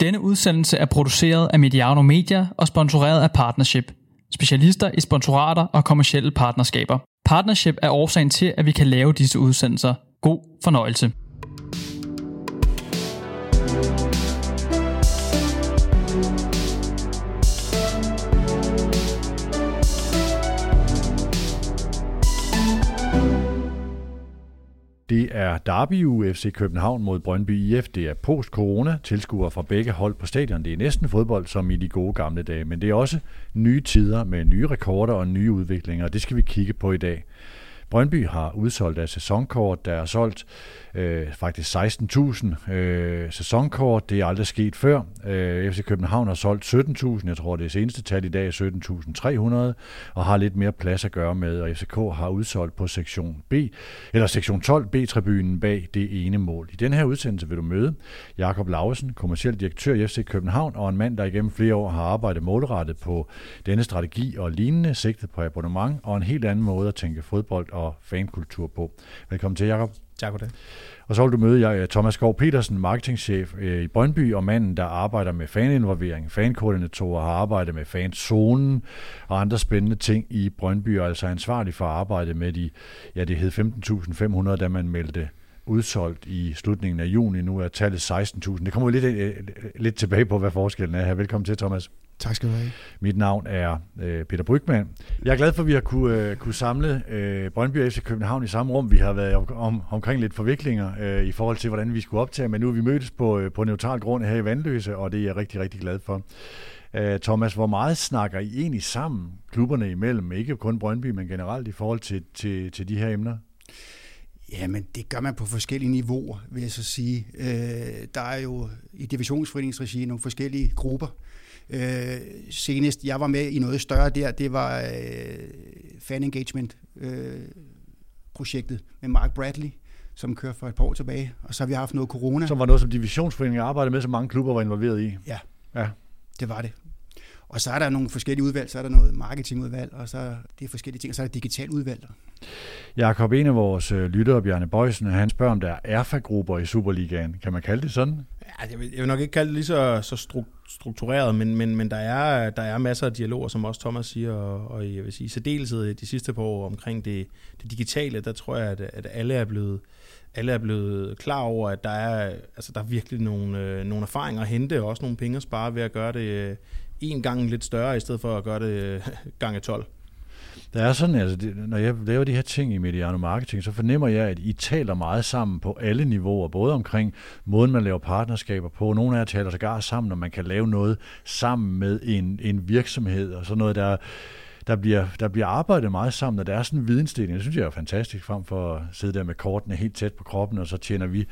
Denne udsendelse er produceret af Mediano Media og sponsoreret af Partnership. Specialister i sponsorater og kommersielle partnerskaber. Partnership er årsagen til, at vi kan lave disse udsendelser. God fornøjelse. Det er Derby UFC København mod Brøndby IF. Det er post-corona. Tilskuere fra begge hold på stadion. Det er næsten fodbold som i de gode gamle dage. Men det er også nye tider med nye rekorder og nye udviklinger. Det skal vi kigge på i dag. Brøndby har udsolgt af sæsonkort, der er solgt øh, faktisk 16.000 øh, sæsonkort. Det er aldrig sket før. Øh, FC København har solgt 17.000. Jeg tror, det er seneste tal i dag 17.300 og har lidt mere plads at gøre med. Og FCK har udsolgt på sektion B, eller sektion 12 B-tribunen bag det ene mål. I den her udsendelse vil du møde Jakob Lausen, kommersiel direktør i FC København, og en mand, der igennem flere år har arbejdet målrettet på denne strategi og lignende, sigtet på abonnement og en helt anden måde at tænke fodbold og fankultur på. Velkommen til, Jakob. Tak for det. Og så vil du møde jeg, Thomas Skov Petersen, marketingchef øh, i Brøndby, og manden, der arbejder med faninvolvering, fankoordinatorer, har arbejdet med fanzonen og andre spændende ting i Brøndby, og altså ansvarlig for at arbejde med de, ja det hed 15.500, da man meldte udsolgt i slutningen af juni. Nu er tallet 16.000. Det kommer vi lidt, øh, lidt tilbage på, hvad forskellen er her. Velkommen til, Thomas. Tak skal du have. Mit navn er øh, Peter Brygman. Jeg er glad for, at vi har kunne, øh, kunne samle øh, Brøndby og FC København i samme rum. Vi har været om, om, omkring lidt forviklinger øh, i forhold til, hvordan vi skulle optage, men nu er vi mødtes på, øh, på neutral grund her i Vandløse, og det er jeg rigtig, rigtig glad for. Øh, Thomas, hvor meget snakker I egentlig sammen, klubberne imellem, ikke kun Brøndby, men generelt i forhold til, til, til de her emner? Jamen, det gør man på forskellige niveauer, vil jeg så sige. Øh, der er jo i divisionsforeningsregi nogle forskellige grupper. Øh, senest, jeg var med i noget større der, det var øh, fan engagement øh, projektet med Mark Bradley, som kører for et par år tilbage. Og så har vi haft noget corona. Som var noget, som divisionsforeningen arbejdede med, som mange klubber var involveret i. Ja, Ja. det var det. Og så er der nogle forskellige udvalg, så er der noget marketingudvalg, og så er det forskellige ting, og så er der digital udvalg. Jakob, en af vores øh, lyttere, Bjarne Bøjsen, han spørger, om der er erfa-grupper i Superligaen. Kan man kalde det sådan? Ja, jeg, vil, jeg vil nok ikke kalde det lige så, så stru- struktureret, men, men, men der, er, der er masser af dialoger, som også Thomas siger, og, og jeg vil sige, særdeleshed de sidste par år omkring det, det digitale, der tror jeg, at, at alle er blevet alle er blevet klar over, at der er, altså, der er virkelig nogle, øh, nogle erfaringer at hente, og også nogle penge at spare ved at gøre det øh, en gang lidt større, i stedet for at gøre det øh, gange 12. Der er sådan, altså, det, når jeg laver de her ting i Mediano Marketing, så fornemmer jeg, at I taler meget sammen på alle niveauer, både omkring måden, man laver partnerskaber på. Nogle af jer taler sågar sammen, når man kan lave noget sammen med en, en virksomhed, og sådan noget, der, der, bliver, der bliver arbejdet meget sammen, og der er sådan en vidensdeling. Det synes jeg er fantastisk, frem for at sidde der med kortene helt tæt på kroppen, og så tjener vi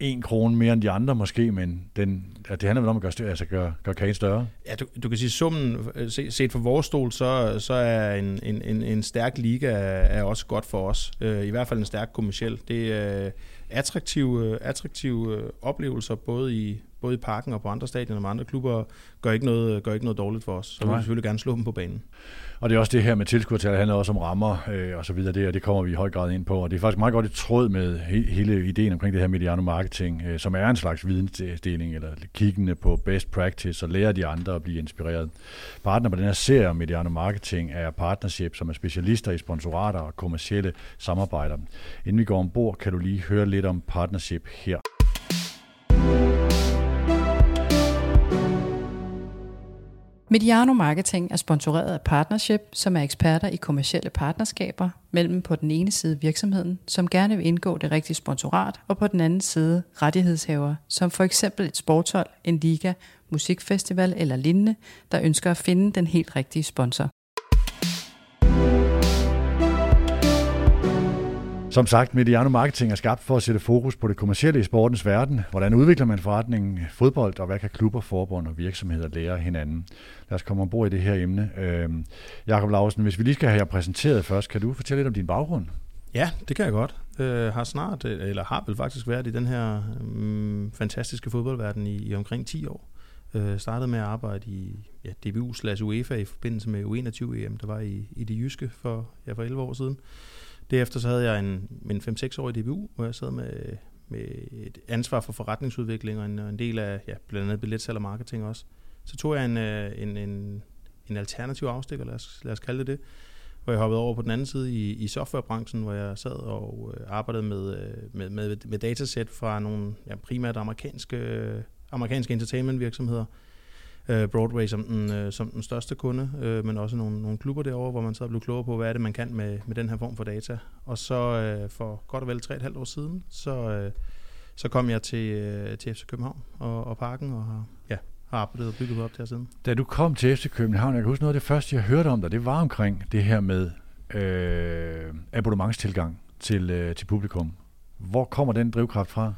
en krone mere end de andre måske, men den, at det handler vel om at gøre, større, altså gøre, gøre kagen større. Ja, du, du kan sige, summen, øh, se- set fra vores stol, så, så er en, en, en, en stærk liga er også godt for os. Øh, I hvert fald en stærk kommersiel. Det er attraktive, attraktive øh, oplevelser, både i, både i parken og på andre stadioner med andre klubber, gør ikke noget, gør ikke noget dårligt for os. Så vi vil selvfølgelig gerne slå dem på banen. Og det er også det her med tilskuertal, det handler også om rammer øh, og så videre, det, og det kommer vi i høj grad ind på. Og det er faktisk meget godt i tråd med he, hele ideen omkring det her mediano marketing, øh, som er en slags vidensdeling, eller kiggende på best practice og lære de andre at blive inspireret. Partner på den her serie om mediano marketing er Partnership, som er specialister i sponsorater og kommercielle samarbejder. Inden vi går ombord, kan du lige høre lidt om Partnership her. Mediano Marketing er sponsoreret af Partnership, som er eksperter i kommercielle partnerskaber mellem på den ene side virksomheden, som gerne vil indgå det rigtige sponsorat, og på den anden side rettighedshaver, som for eksempel et sportshold, en liga, musikfestival eller lignende, der ønsker at finde den helt rigtige sponsor. Som sagt, Mediano Marketing er skabt for at sætte fokus på det kommercielle i sportens verden. Hvordan udvikler man forretningen fodbold, og hvad kan klubber, forbund og virksomheder lære hinanden? Lad os komme ombord i det her emne. Øh, Jakob Lausen, hvis vi lige skal have jer præsenteret først, kan du fortælle lidt om din baggrund? Ja, det kan jeg godt. Øh, har snart, øh, eller har vel faktisk været i den her øh, fantastiske fodboldverden i, i omkring 10 år. Øh, startede med at arbejde i ja, DBU slash UEFA i forbindelse med U21-EM, der var i, i det jyske for, ja, for 11 år siden. Derefter så havde jeg en, en 5-6 år i DBU, hvor jeg sad med, med et ansvar for forretningsudvikling og en, og en del af ja, blandt andet billetsalg og marketing også. Så tog jeg en, øh, en, en, en alternativ afstikker, lad os, lad os kalde det det, hvor jeg hoppede over på den anden side i, i softwarebranchen, hvor jeg sad og øh, arbejdede med, øh, med, med, med datasæt fra nogle ja, primært amerikanske, øh, amerikanske entertainment virksomheder, øh, Broadway som den, øh, som den største kunde, øh, men også nogle, nogle klubber derovre, hvor man så blev klogere på, hvad er det, man kan med, med den her form for data. Og så øh, for godt og vel tre et halvt år siden, så, øh, så kom jeg til, øh, til FC København og, og Parken, og har, ja, har arbejdet og bygget op der siden. Da du kom til FC København, jeg kan huske noget af det første, jeg hørte om dig, det var omkring det her med øh, abonnementstilgang til, øh, til publikum. Hvor kommer den drivkraft fra?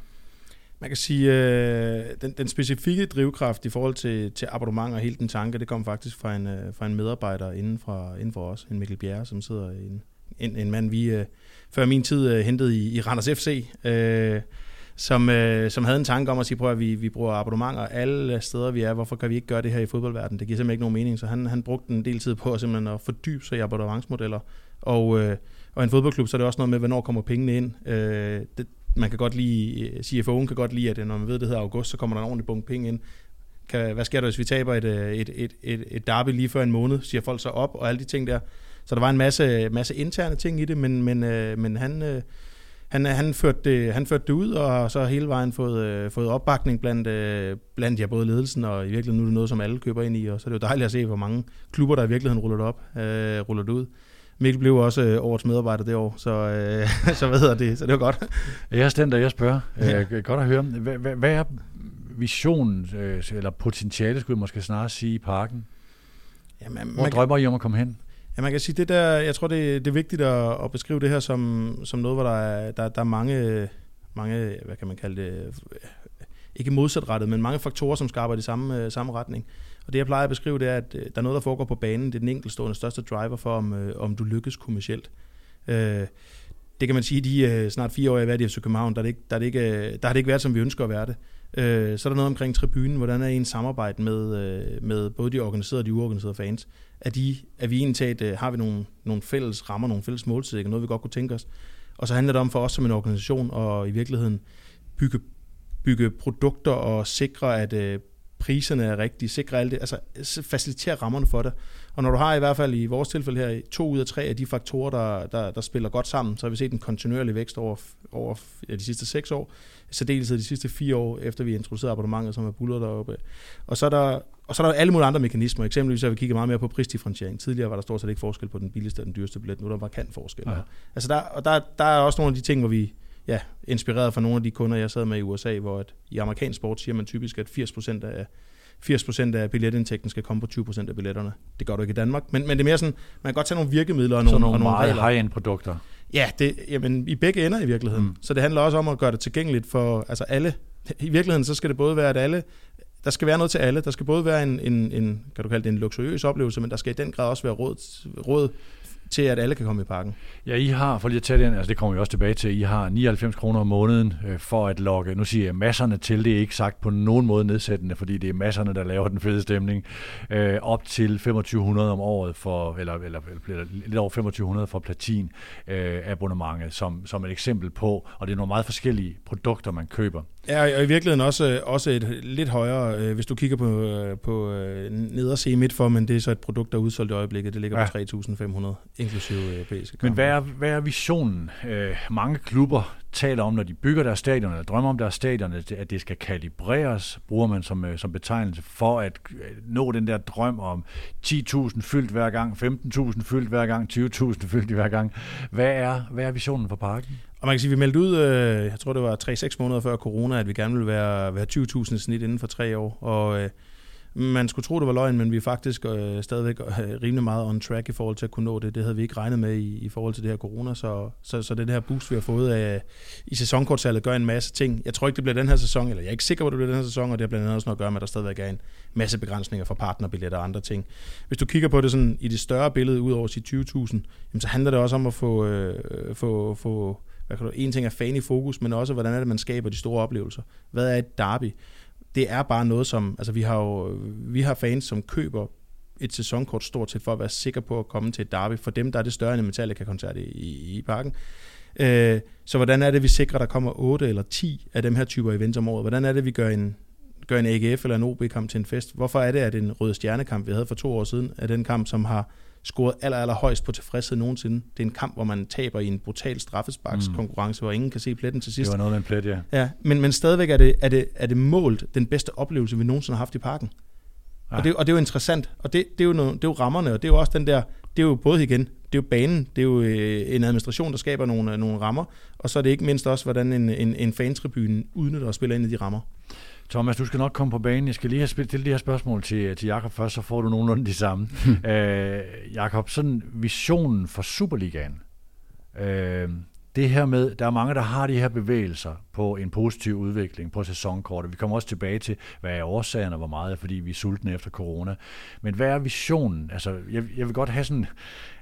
Man kan sige, øh, den, den specifikke drivkraft i forhold til, til abonnement og hele den tanke, det kom faktisk fra en, øh, fra en medarbejder inden for, inden for os, en Mikkel Bjerre, som sidder en, en, en mand, vi øh, før min tid øh, hentede i, i Randers FC, øh, som, øh, som havde en tanke om at sige, prøv at vi, vi bruger abonnementer alle steder, vi er. Hvorfor kan vi ikke gøre det her i fodboldverdenen? Det giver simpelthen ikke nogen mening. Så han, han brugte en del tid på at, simpelthen at fordybe sig i abonnementsmodeller. Og, øh, og en fodboldklub, så er det også noget med, hvornår kommer pengene ind. Øh, det, man kan godt lide, øh, CFO'en kan godt lide, at øh, når man ved, at det hedder august, så kommer der en ordentlig bunke penge ind. Kan, hvad sker der, hvis vi taber et, øh, et, et, et, et derby lige før en måned? Siger folk så op, og alle de ting der. Så der var en masse, masse interne ting i det, men, men, men han, han, han, førte det, han førte det ud, og så hele vejen fået, fået opbakning blandt, blandt ja, både ledelsen, og i virkeligheden nu er det noget, som alle køber ind i, og så er det jo dejligt at se, hvor mange klubber, der i virkeligheden ruller det op, øh, ruller det ud. Mikkel blev også øh, årets medarbejder det år, så, øh, så hvad hedder det, så det var godt. Jeg er den, der jeg spørger. Ja. Øh, godt at høre. Hvad, hvad, hvad er visionen, øh, eller potentiale, skulle jeg måske snarere sige, i parken? Jamen, Hvor drømmer I om at komme hen? Ja, man kan sige, det der, jeg tror, det, det er vigtigt at, at beskrive det her som, som noget, hvor der er, der, der er mange, mange, hvad kan man kalde det, ikke modsatrettet, men mange faktorer, som arbejde i samme, samme retning. Og det, jeg plejer at beskrive, det er, at øh, der er noget, der foregår på banen. Det er den enkeltstående største driver for, om, øh, om du lykkes kommercielt. Øh, det kan man sige, de øh, snart fire år, jeg har været i FC København, der, er det ikke, der, er det ikke, øh, der har det ikke været, som vi ønsker at være det. Øh, så er der noget omkring tribunen, hvordan er en samarbejde med, øh, med både de organiserede og de uorganiserede fans. Er, de, er vi egentlig øh, har vi nogle, nogle fælles rammer, nogle fælles målsætninger, noget vi godt kunne tænke os. Og så handler det om for os som en organisation og i virkeligheden bygge, bygge produkter og sikre, at øh, priserne er rigtige, sikre alt det, altså facilitere rammerne for det. Og når du har i hvert fald i vores tilfælde her to ud af tre af de faktorer, der, der, der spiller godt sammen, så har vi set en kontinuerlig vækst over, over ja, de sidste seks år, særdeleshed de sidste fire år, efter vi introducerede abonnementet, som er bullet deroppe. Og så er der, og så er der alle mulige andre mekanismer. Eksempelvis har vi kigget meget mere på prisdifferentiering. Tidligere var der stort set ikke forskel på den billigste og den dyreste billet. Nu er der markant forskel. Ja. Altså der, og der, der er også nogle af de ting, hvor vi ja, inspireret fra nogle af de kunder, jeg sad med i USA, hvor at i amerikansk sport siger man typisk, at 80% af 80% af billetindtægten skal komme på 20% af billetterne. Det gør du ikke i Danmark, men, men det er mere sådan, man kan godt tage nogle virkemidler og nogle, nogle, og nogle meget high-end produkter. Ja, det, jamen, i begge ender i virkeligheden. Mm. Så det handler også om at gøre det tilgængeligt for altså alle. I virkeligheden så skal det både være, at alle der skal være noget til alle. Der skal både være en, en, en kan du kalde det en luksuriøs oplevelse, men der skal i den grad også være råd, råd til, at alle kan komme i parken. Ja, I har, for lige at tage det, altså det kommer vi også tilbage til, I har 99 kroner om måneden øh, for at logge, nu siger jeg masserne til, det er ikke sagt på nogen måde nedsættende, fordi det er masserne, der laver den fede stemning, øh, op til 2500 om året for, eller, eller, eller lidt over 2500 for platin øh, abonnementet, som, som et eksempel på, og det er nogle meget forskellige produkter, man køber. Ja, og i virkeligheden også, også et lidt højere, øh, hvis du kigger på, øh, på øh, nederse midt for, men det er så et produkt, der er udsolgt i øjeblikket, det ligger ja. på 3.500 inklusive europæiske kampe. Men hvad er, hvad er visionen? Øh, mange klubber taler om, når de bygger deres stadion, eller drømmer om deres stadion, at det skal kalibreres, bruger man som, øh, som betegnelse, for at øh, nå den der drøm om 10.000 fyldt hver gang, 15.000 fyldt hver gang, 20.000 fyldt hver gang. Hvad er, hvad er visionen for parken? Og man kan sige, at vi meldte ud, øh, jeg tror det var 3-6 måneder før corona, at vi gerne ville være, være 20.000 snit inden for tre år. Og øh, man skulle tro, det var løgn, men vi er faktisk øh, stadigvæk øh, rimelig meget on track i forhold til at kunne nå det. Det havde vi ikke regnet med i, i forhold til det her corona, så, så, så det her boost, vi har fået af, i sæsonkortsalget, gør en masse ting. Jeg tror ikke, det bliver den her sæson, eller jeg er ikke sikker på, det bliver den her sæson, og det har blandt andet også noget at gøre med, at der stadigvæk er en masse begrænsninger for partnerbilletter og andre ting. Hvis du kigger på det sådan i det større billede, ud over sit 20.000, så handler det også om at få, øh, få, få hvad kan du, en ting er fan i fokus, men også, hvordan er det, man skaber de store oplevelser. Hvad er et derby? det er bare noget, som, altså vi har jo, vi har fans, som køber et sæsonkort stort set for at være sikker på at komme til et derby. For dem, der er det større end en Metallica-koncert i, i, i parken. Øh, så hvordan er det, vi sikrer, at der kommer 8 eller 10 af dem her typer events om året? Hvordan er det, vi gør en, gør en AGF eller en OB-kamp til en fest? Hvorfor er det, at en røde stjernekamp, vi havde for to år siden, er den kamp, som har scoret aller, aller højst på tilfredshed nogensinde. Det er en kamp, hvor man taber i en brutal straffesparkskonkurrence, mm. hvor ingen kan se pletten til sidst. Det var noget med en plet, ja. ja men, men stadigvæk er det, er, det, er det målt den bedste oplevelse, vi nogensinde har haft i parken. Ja. Og, det, og det er jo interessant, og det, det, er jo noget, det er jo rammerne, og det er jo også den der, det er jo både igen, det er jo banen, det er jo øh, en administration, der skaber nogle, nogle rammer, og så er det ikke mindst også, hvordan en, en, en fantribune udnytter og spiller ind i de rammer. Thomas, du skal nok komme på banen. Jeg skal lige have stillet de her spørgsmål til, til Jakob først, så får du nogenlunde de samme. øh, Jakob, sådan visionen for Superligaen. Øh, det her med, der er mange, der har de her bevægelser på en positiv udvikling på sæsonkortet. Vi kommer også tilbage til, hvad er årsagerne, hvor meget er, fordi vi er sultne efter corona. Men hvad er visionen? Altså, jeg, jeg vil godt have sådan,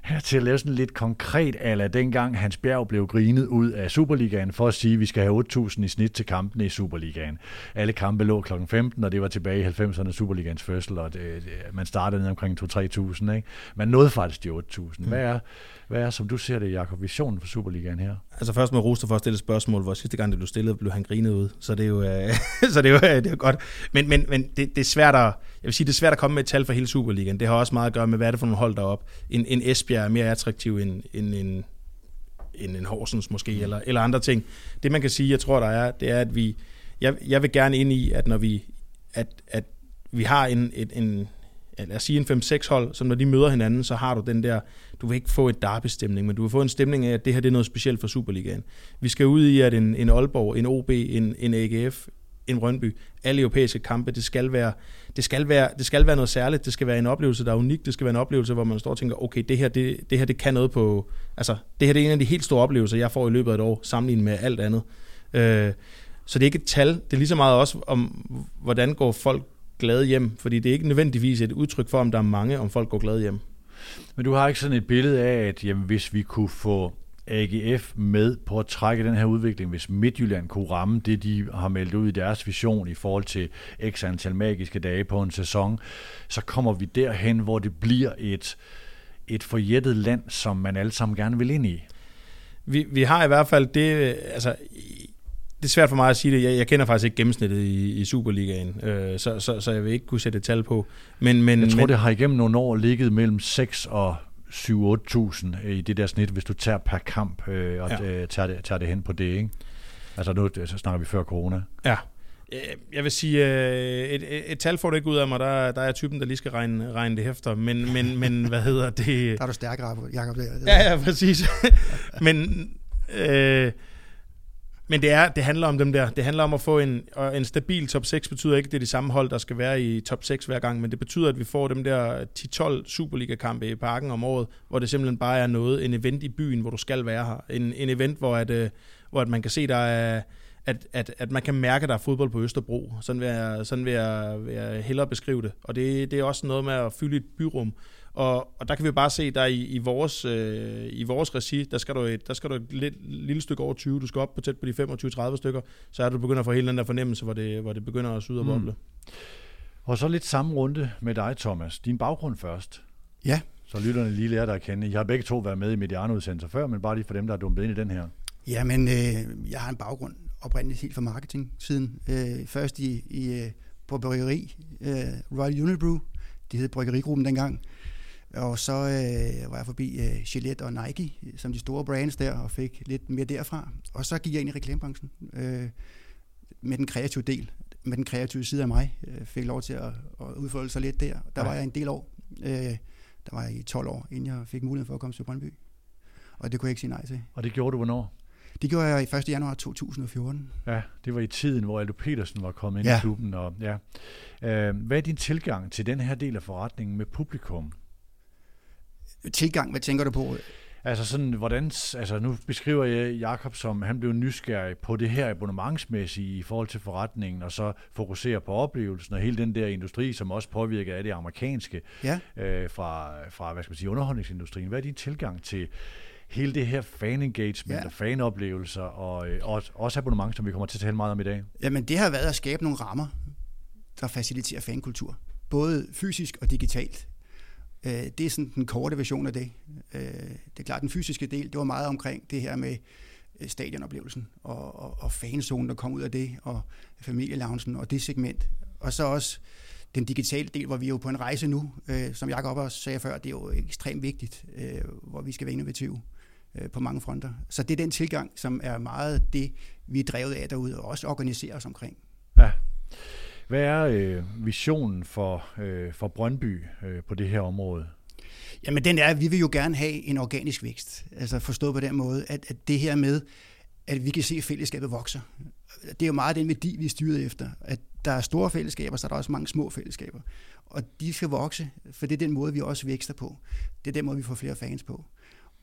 her til at lave sådan lidt konkret, ala dengang Hans Bjerg blev grinet ud af Superligaen for at sige, at vi skal have 8.000 i snit til kampene i Superligaen. Alle kampe lå kl. 15, og det var tilbage i 90'erne Superligaens fødsel, og det, man startede ned omkring 2-3.000. Ikke? Man nåede faktisk de 8.000. Hvad er, hvad er, som du ser det, Jacob, visionen for Superligaen her? Altså først med Roster for at stille et spørgsmål, hvor sidste gang det blev stillet, blev han grinet ud. Så det er jo, øh, så det er jo, det er jo godt. Men, men, men det, det, er svært at, jeg vil sige, det er svært at komme med et tal for hele Superligaen. Det har også meget at gøre med, hvad er det for nogle hold deroppe. En, en Esbjerg er mere attraktiv end, end en, end en Horsens måske, mm. eller, eller andre ting. Det man kan sige, jeg tror, der er, det er, at vi, jeg, jeg vil gerne ind i, at når vi, at, at vi har en, en, en lad os sige en 5-6 hold, som når de møder hinanden, så har du den der, du vil ikke få et derby-stemning, men du vil få en stemning af, at det her det er noget specielt for Superligaen. Vi skal ud i, at en, en Aalborg, en OB, en, en AGF, en Rønby, alle europæiske kampe, det skal, være, det, skal være, det skal være noget særligt, det skal være en oplevelse, der er unik, det skal være en oplevelse, hvor man står og tænker, okay, det her, det, det her det kan noget på, altså det her det er en af de helt store oplevelser, jeg får i løbet af et år, sammenlignet med alt andet. Øh, så det er ikke et tal, det er lige så meget også om, hvordan går folk glade hjem, fordi det er ikke nødvendigvis et udtryk for, om der er mange, om folk går glade hjem. Men du har ikke sådan et billede af, at jamen, hvis vi kunne få AGF med på at trække den her udvikling, hvis Midtjylland kunne ramme det, de har meldt ud i deres vision i forhold til x antal magiske dage på en sæson, så kommer vi derhen, hvor det bliver et, et forjættet land, som man alle sammen gerne vil ind i. Vi, vi har i hvert fald det, altså det er svært for mig at sige det. Jeg, jeg kender faktisk ikke gennemsnittet i, i Superligaen, øh, så, så, så jeg vil ikke kunne sætte et tal på. Men, men, jeg tror, men, det har igennem nogle år ligget mellem 6 og 7-8.000 i det der snit, hvis du tager per kamp øh, og ja. øh, tager, det, tager det hen på det, ikke? Altså nu så snakker vi før corona. Ja. Øh, jeg vil sige, øh, et, et, et tal får du ikke ud af mig, der, der er typen, der lige skal regne, regne det efter, men, men, men hvad hedder det? Der er du stærkere, Jacob. Det. Ja, ja, præcis. men øh, men det, er, det handler om dem der. Det handler om at få en, og en stabil top 6 betyder ikke, at det er de samme hold, der skal være i top 6 hver gang, men det betyder, at vi får dem der 10-12 Superliga-kampe i parken om året, hvor det simpelthen bare er noget, en event i byen, hvor du skal være her. En, en event, hvor, at, øh, hvor at man kan se, der er, at, at, at man kan mærke, at der er fodbold på Østerbro. Sådan vil jeg, sådan vil jeg, vil jeg hellere beskrive det. Og det, det er også noget med at fylde et byrum. Og, og der kan vi bare se, der i, i, vores, øh, i vores regi, der skal du et, der skal du et lidt, lille stykke over 20, du skal op på tæt på de 25-30 stykker, så er du begynder at få hele den der fornemmelse, hvor det, hvor det begynder at syde og boble. Mm. Og så lidt samme runde med dig, Thomas. Din baggrund først. Ja. Så lytterne lige lærer dig at kende. I har begge to været med i Mediano-udsendelser før, men bare lige for dem, der er dumpet ind i den her. Ja, men øh, jeg har en baggrund oprindeligt helt fra marketing siden. Øh, først i, i, øh, på bryggeri, øh, Royal Unibrew, det hed Bryggerigruppen dengang, og så øh, var jeg forbi øh, Gillette og Nike, som de store brands der, og fik lidt mere derfra. Og så gik jeg ind i reklamebranchen øh, med den kreative del, med den kreative side af mig. Øh, fik lov til at, at udfolde sig lidt der. Der var jeg en del år. Øh, der var jeg i 12 år, inden jeg fik mulighed for at komme til Brøndby. Og det kunne jeg ikke sige nej til. Og det gjorde du hvornår? Det gjorde jeg i 1. januar 2014. Ja, det var i tiden, hvor Aldo Petersen var kommet ind ja. i klubben. Og, ja. Øh, hvad er din tilgang til den her del af forretningen med publikum? Tilgang, hvad tænker du på? Altså sådan, hvordan, altså nu beskriver jeg Jakob som, han blev nysgerrig på det her abonnementsmæssige i forhold til forretningen, og så fokuserer på oplevelsen og hele den der industri, som også påvirker af det amerikanske ja. øh, fra, fra, hvad skal man sige, underholdningsindustrien. Hvad er din tilgang til hele det her fan-engagement ja. og fanoplevelser, og, øh, og også abonnement, som vi kommer til at tale meget om i dag? Jamen, det har været at skabe nogle rammer, der faciliterer fankultur. Både fysisk og digitalt. Øh, det er sådan den korte version af det. Øh, det er klart, den fysiske del, det var meget omkring det her med øh, stadionoplevelsen og, og, og fanzonen, der kom ud af det, og familieloungen og det segment. Og så også den digitale del, hvor vi er jo på en rejse nu, øh, som Jacob også sagde før, det er jo ekstremt vigtigt, øh, hvor vi skal være innovative øh, på mange fronter. Så det er den tilgang, som er meget det, vi er drevet af derude, og også organiserer os omkring. Ja. Hvad er øh, visionen for, øh, for Brøndby øh, på det her område? Jamen den er, at vi vil jo gerne have en organisk vækst. Altså forstået på den måde, at, at det her med, at vi kan se, at fællesskabet vokser. Det er jo meget den værdi, vi er styret efter. At der er store fællesskaber, så er der også mange små fællesskaber. Og de skal vokse, for det er den måde, vi også vækster på. Det er den måde, vi får flere fans på.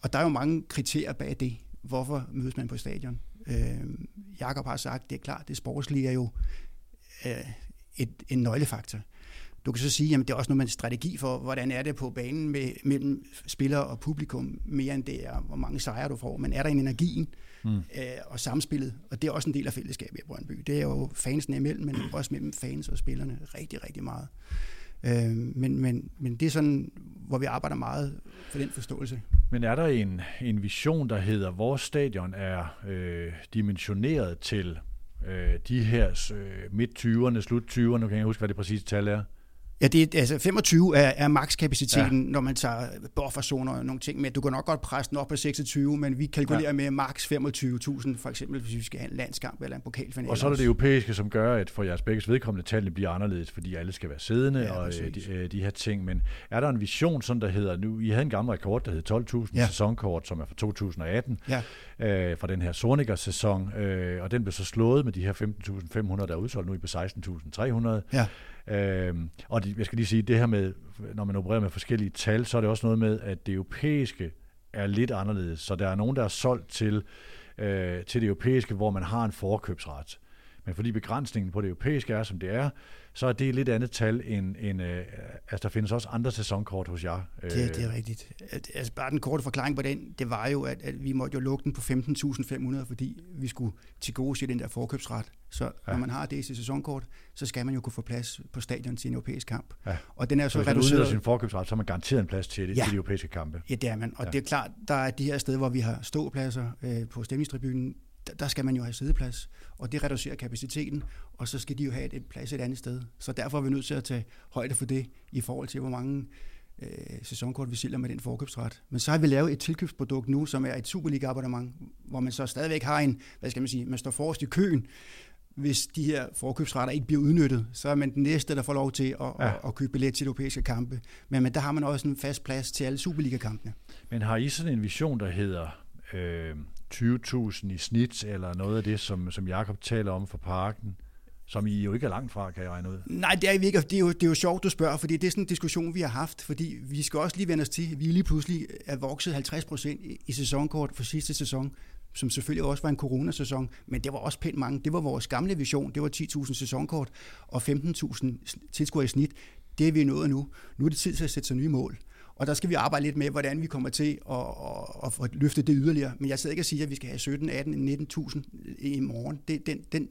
Og der er jo mange kriterier bag det. Hvorfor mødes man på stadion? Øh, Jakob har sagt, det er klart, det sportslige er jo øh, et, en nøglefaktor. Du kan så sige, at det er også noget med en strategi for, hvordan er det på banen med, mellem spillere og publikum, mere end det er, hvor mange sejre du får. Men er der en energien mm. øh, og samspillet, og det er også en del af fællesskabet i Brøndby. Det er jo fansene imellem, men også mellem fans og spillerne rigtig, rigtig meget. Øh, men, men, men det er sådan, hvor vi arbejder meget for den forståelse. Men er der en, en vision, der hedder, at vores stadion er øh, dimensioneret til øh, de her øh, midt-20'erne, slut-20'erne, nu kan jeg huske, hvad det præcise tal er? Ja, det er, altså 25 er, er makskapaciteten, ja. når man tager bufferzoner og nogle ting med. Du kan nok godt presse den op på 26, men vi kalkulerer ja. med maks 25.000, for eksempel hvis vi skal have en landskamp eller en pokalfinale. Og så er det det europæiske, som gør, at for jeres begge vedkommende tallene bliver anderledes, fordi alle skal være siddende ja, og øh, de, øh, de her ting. Men er der en vision, sådan der hedder, nu I havde en gammel rekord, der hed 12.000 ja. sæsonkort, som er fra 2018, ja. øh, fra den her Sorniger-sæson, øh, og den blev så slået med de her 15.500, der er udsolgt nu i på 16.300. Ja. Øh, og det, jeg skal lige sige, det her med, når man opererer med forskellige tal, så er det også noget med, at det europæiske er lidt anderledes. Så der er nogen, der er solgt til, øh, til det europæiske, hvor man har en forkøbsret. Men fordi begrænsningen på det europæiske er, som det er, så er det et lidt andet tal end, end øh, altså der findes også andre sæsonkort hos jer. Det, det er rigtigt. Altså bare den korte forklaring på den, det var jo, at, at vi måtte jo lukke den på 15.500, fordi vi skulle til gode den der forkøbsret. Så ja. når man har det i sæsonkort, så skal man jo kunne få plads på stadion til en europæisk kamp. Ja. Og den er så, så hvis reduceret... sin forkøbsret, så har man garanteret en plads til, det, ja. til de europæiske kampe. Ja, det er man. Og ja. det er klart, der er de her steder, hvor vi har ståpladser øh, på stemningstribunen, der skal man jo have sædeplads, og det reducerer kapaciteten, og så skal de jo have et plads et andet sted. Så derfor er vi nødt til at tage højde for det, i forhold til, hvor mange øh, sæsonkort vi sælger med den forkøbsret. Men så har vi lavet et tilkøbsprodukt nu, som er et Superliga-abonnement, hvor man så stadigvæk har en, hvad skal man sige, man står forrest i køen, hvis de her forkøbsretter ikke bliver udnyttet, så er man den næste, der får lov til at, ja. at, at købe billet til europæiske kampe. Men, men der har man også en fast plads til alle Superliga-kampene. Men har I sådan en vision, der hedder øh, 20.000 i snit, eller noget af det, som, som Jakob taler om for parken? som I jo ikke er langt fra, kan jeg regne ud. Nej, det er vi ikke. Det er, jo, det er jo sjovt, du spørger, fordi det er sådan en diskussion, vi har haft, fordi vi skal også lige vende os til, vi lige pludselig er vokset 50 procent i sæsonkort for sidste sæson, som selvfølgelig også var en coronasæson, men det var også pænt mange. Det var vores gamle vision, det var 10.000 sæsonkort og 15.000 tilskuere i snit. Det er vi nået nu. Nu er det tid til at sætte sig nye mål. Og der skal vi arbejde lidt med, hvordan vi kommer til at, at, at løfte det yderligere. Men jeg sidder ikke og siger, at vi skal have 17, 18, 19.000 i morgen. Det, den, den,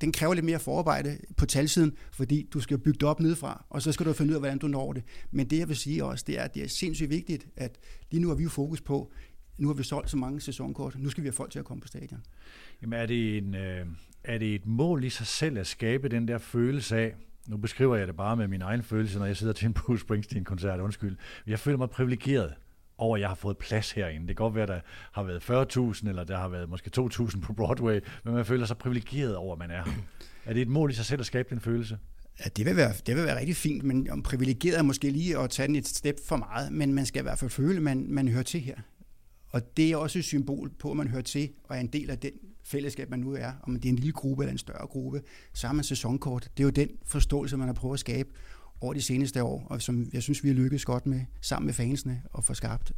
den kræver lidt mere forarbejde på talsiden, fordi du skal bygge det op nedefra, og så skal du finde ud af, hvordan du når det. Men det, jeg vil sige også, det er, at det er sindssygt vigtigt, at lige nu har vi jo fokus på, nu har vi solgt så mange sæsonkort, nu skal vi have folk til at komme på stadion. Jamen er det, en, øh, er det et mål i sig selv at skabe den der følelse af, nu beskriver jeg det bare med min egen følelse, når jeg sidder til en Bruce Springsteen-koncert, undskyld. Jeg føler mig privilegeret over, at jeg har fået plads herinde. Det kan godt være, at der har været 40.000, eller der har været måske 2.000 på Broadway, men man føler sig privilegeret over, at man er her. Er det et mål i sig selv at skabe den følelse? Ja, det vil, være, det vil være rigtig fint, men om privilegeret er måske lige at tage den et step for meget, men man skal i hvert fald føle, at man, man hører til her. Og det er også et symbol på, at man hører til og er en del af den fællesskab, man nu er, om det er en lille gruppe eller en større gruppe, så har man sæsonkort. Det er jo den forståelse, man har prøvet at skabe over de seneste år, og som jeg synes, vi har lykkedes godt med, sammen med fansene, at få skabt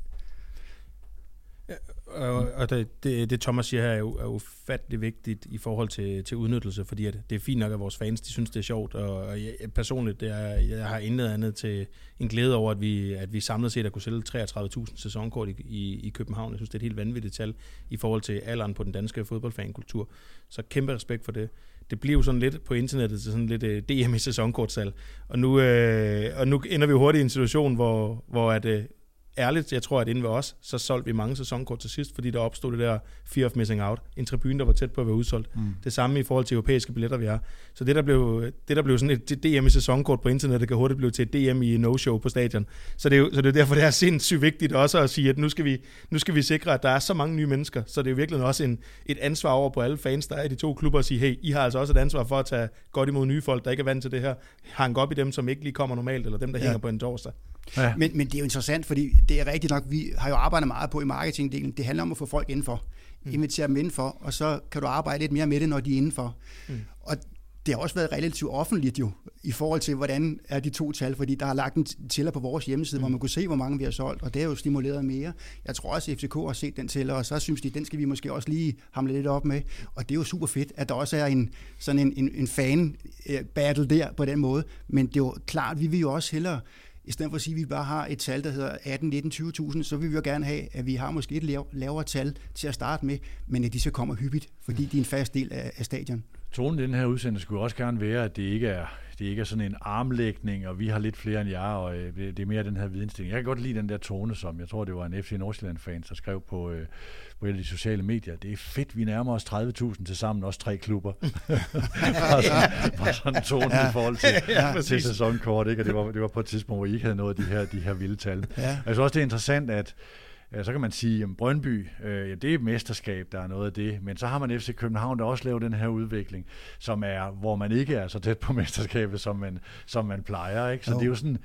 og, og det, det, det Thomas siger her er jo, er ufattelig vigtigt i forhold til, til udnyttelse, fordi at det er fint nok, at vores fans de synes, det er sjovt, og, og jeg, personligt, det er, jeg har intet andet til en glæde over, at vi, at vi samlet set har kunne sælge 33.000 sæsonkort i, i, i København. Jeg synes, det er et helt vanvittigt tal i forhold til alderen på den danske fodboldfankultur. Så kæmpe respekt for det det bliver jo sådan lidt på internettet til sådan lidt uh, øh, DM i sæsonkortsal. Og nu, uh, og nu ender vi hurtigt i en situation, hvor, hvor at, uh, ærligt, jeg tror, at inden ved os, så solgte vi mange sæsonkort til sidst, fordi der opstod det der fear of missing out. En tribune, der var tæt på at være udsolgt. Mm. Det samme i forhold til europæiske billetter, vi har. Så det, der blev, det, der blev sådan et DM i sæsonkort på internettet, kan hurtigt blive til et DM i no-show på stadion. Så det, er jo, så det er derfor, det er sindssygt vigtigt også at sige, at nu skal, vi, nu skal vi sikre, at der er så mange nye mennesker. Så det er jo virkelig også en, et ansvar over på alle fans, der er i de to klubber, at sige, hey, I har altså også et ansvar for at tage godt imod nye folk, der ikke er vant til det her. Hang op i dem, som ikke lige kommer normalt, eller dem, der ja. hænger på en torsdag. Ja. Men, men det er jo interessant, fordi det er rigtigt nok, vi har jo arbejdet meget på i marketingdelen. Det handler om at få folk indenfor. Mm. Invitere dem indenfor, og så kan du arbejde lidt mere med det, når de er indenfor. Mm. Og det har også været relativt offentligt jo, i forhold til, hvordan er de to tal, fordi der er lagt en tæller på vores hjemmeside, mm. hvor man kunne se, hvor mange vi har solgt, og det er jo stimuleret mere. Jeg tror også, at FCK har set den tæller, og så synes de, den skal vi måske også lige hamle lidt op med. Og det er jo super fedt, at der også er en, sådan en, en, en fan-battle der på den måde. Men det er jo klart, vi vil jo også hellere i stedet for at sige, at vi bare har et tal, der hedder 18, 19, 20.000, så vil vi jo gerne have, at vi har måske et lavere tal til at starte med, men at de så kommer hyppigt, fordi de er en fast del af, af stadion. Tonen i den her udsendelse skulle også gerne være, at det ikke er, det ikke er sådan en armlægning, og vi har lidt flere end jer, og øh, det er mere den her videnstilling. Jeg kan godt lide den der tone, som jeg tror, det var en FC Nordsjælland-fan, der skrev på, øh, på de sociale medier. Det er fedt, vi nærmer os 30.000 til sammen, også tre klubber. bare, sådan, bare sådan tone ja. i forhold til, ja, til sæsonkort, ikke? og det var, det var på et tidspunkt, hvor I ikke havde noget af de her, de her vilde tal. Ja. Jeg synes også, det er interessant, at så kan man sige, at Brøndby, øh, ja, det er et mesterskab, der er noget af det, men så har man FC København, der også lavet den her udvikling, som er, hvor man ikke er så tæt på mesterskabet, som man, som man plejer. Ikke? Så jo. det er jo sådan,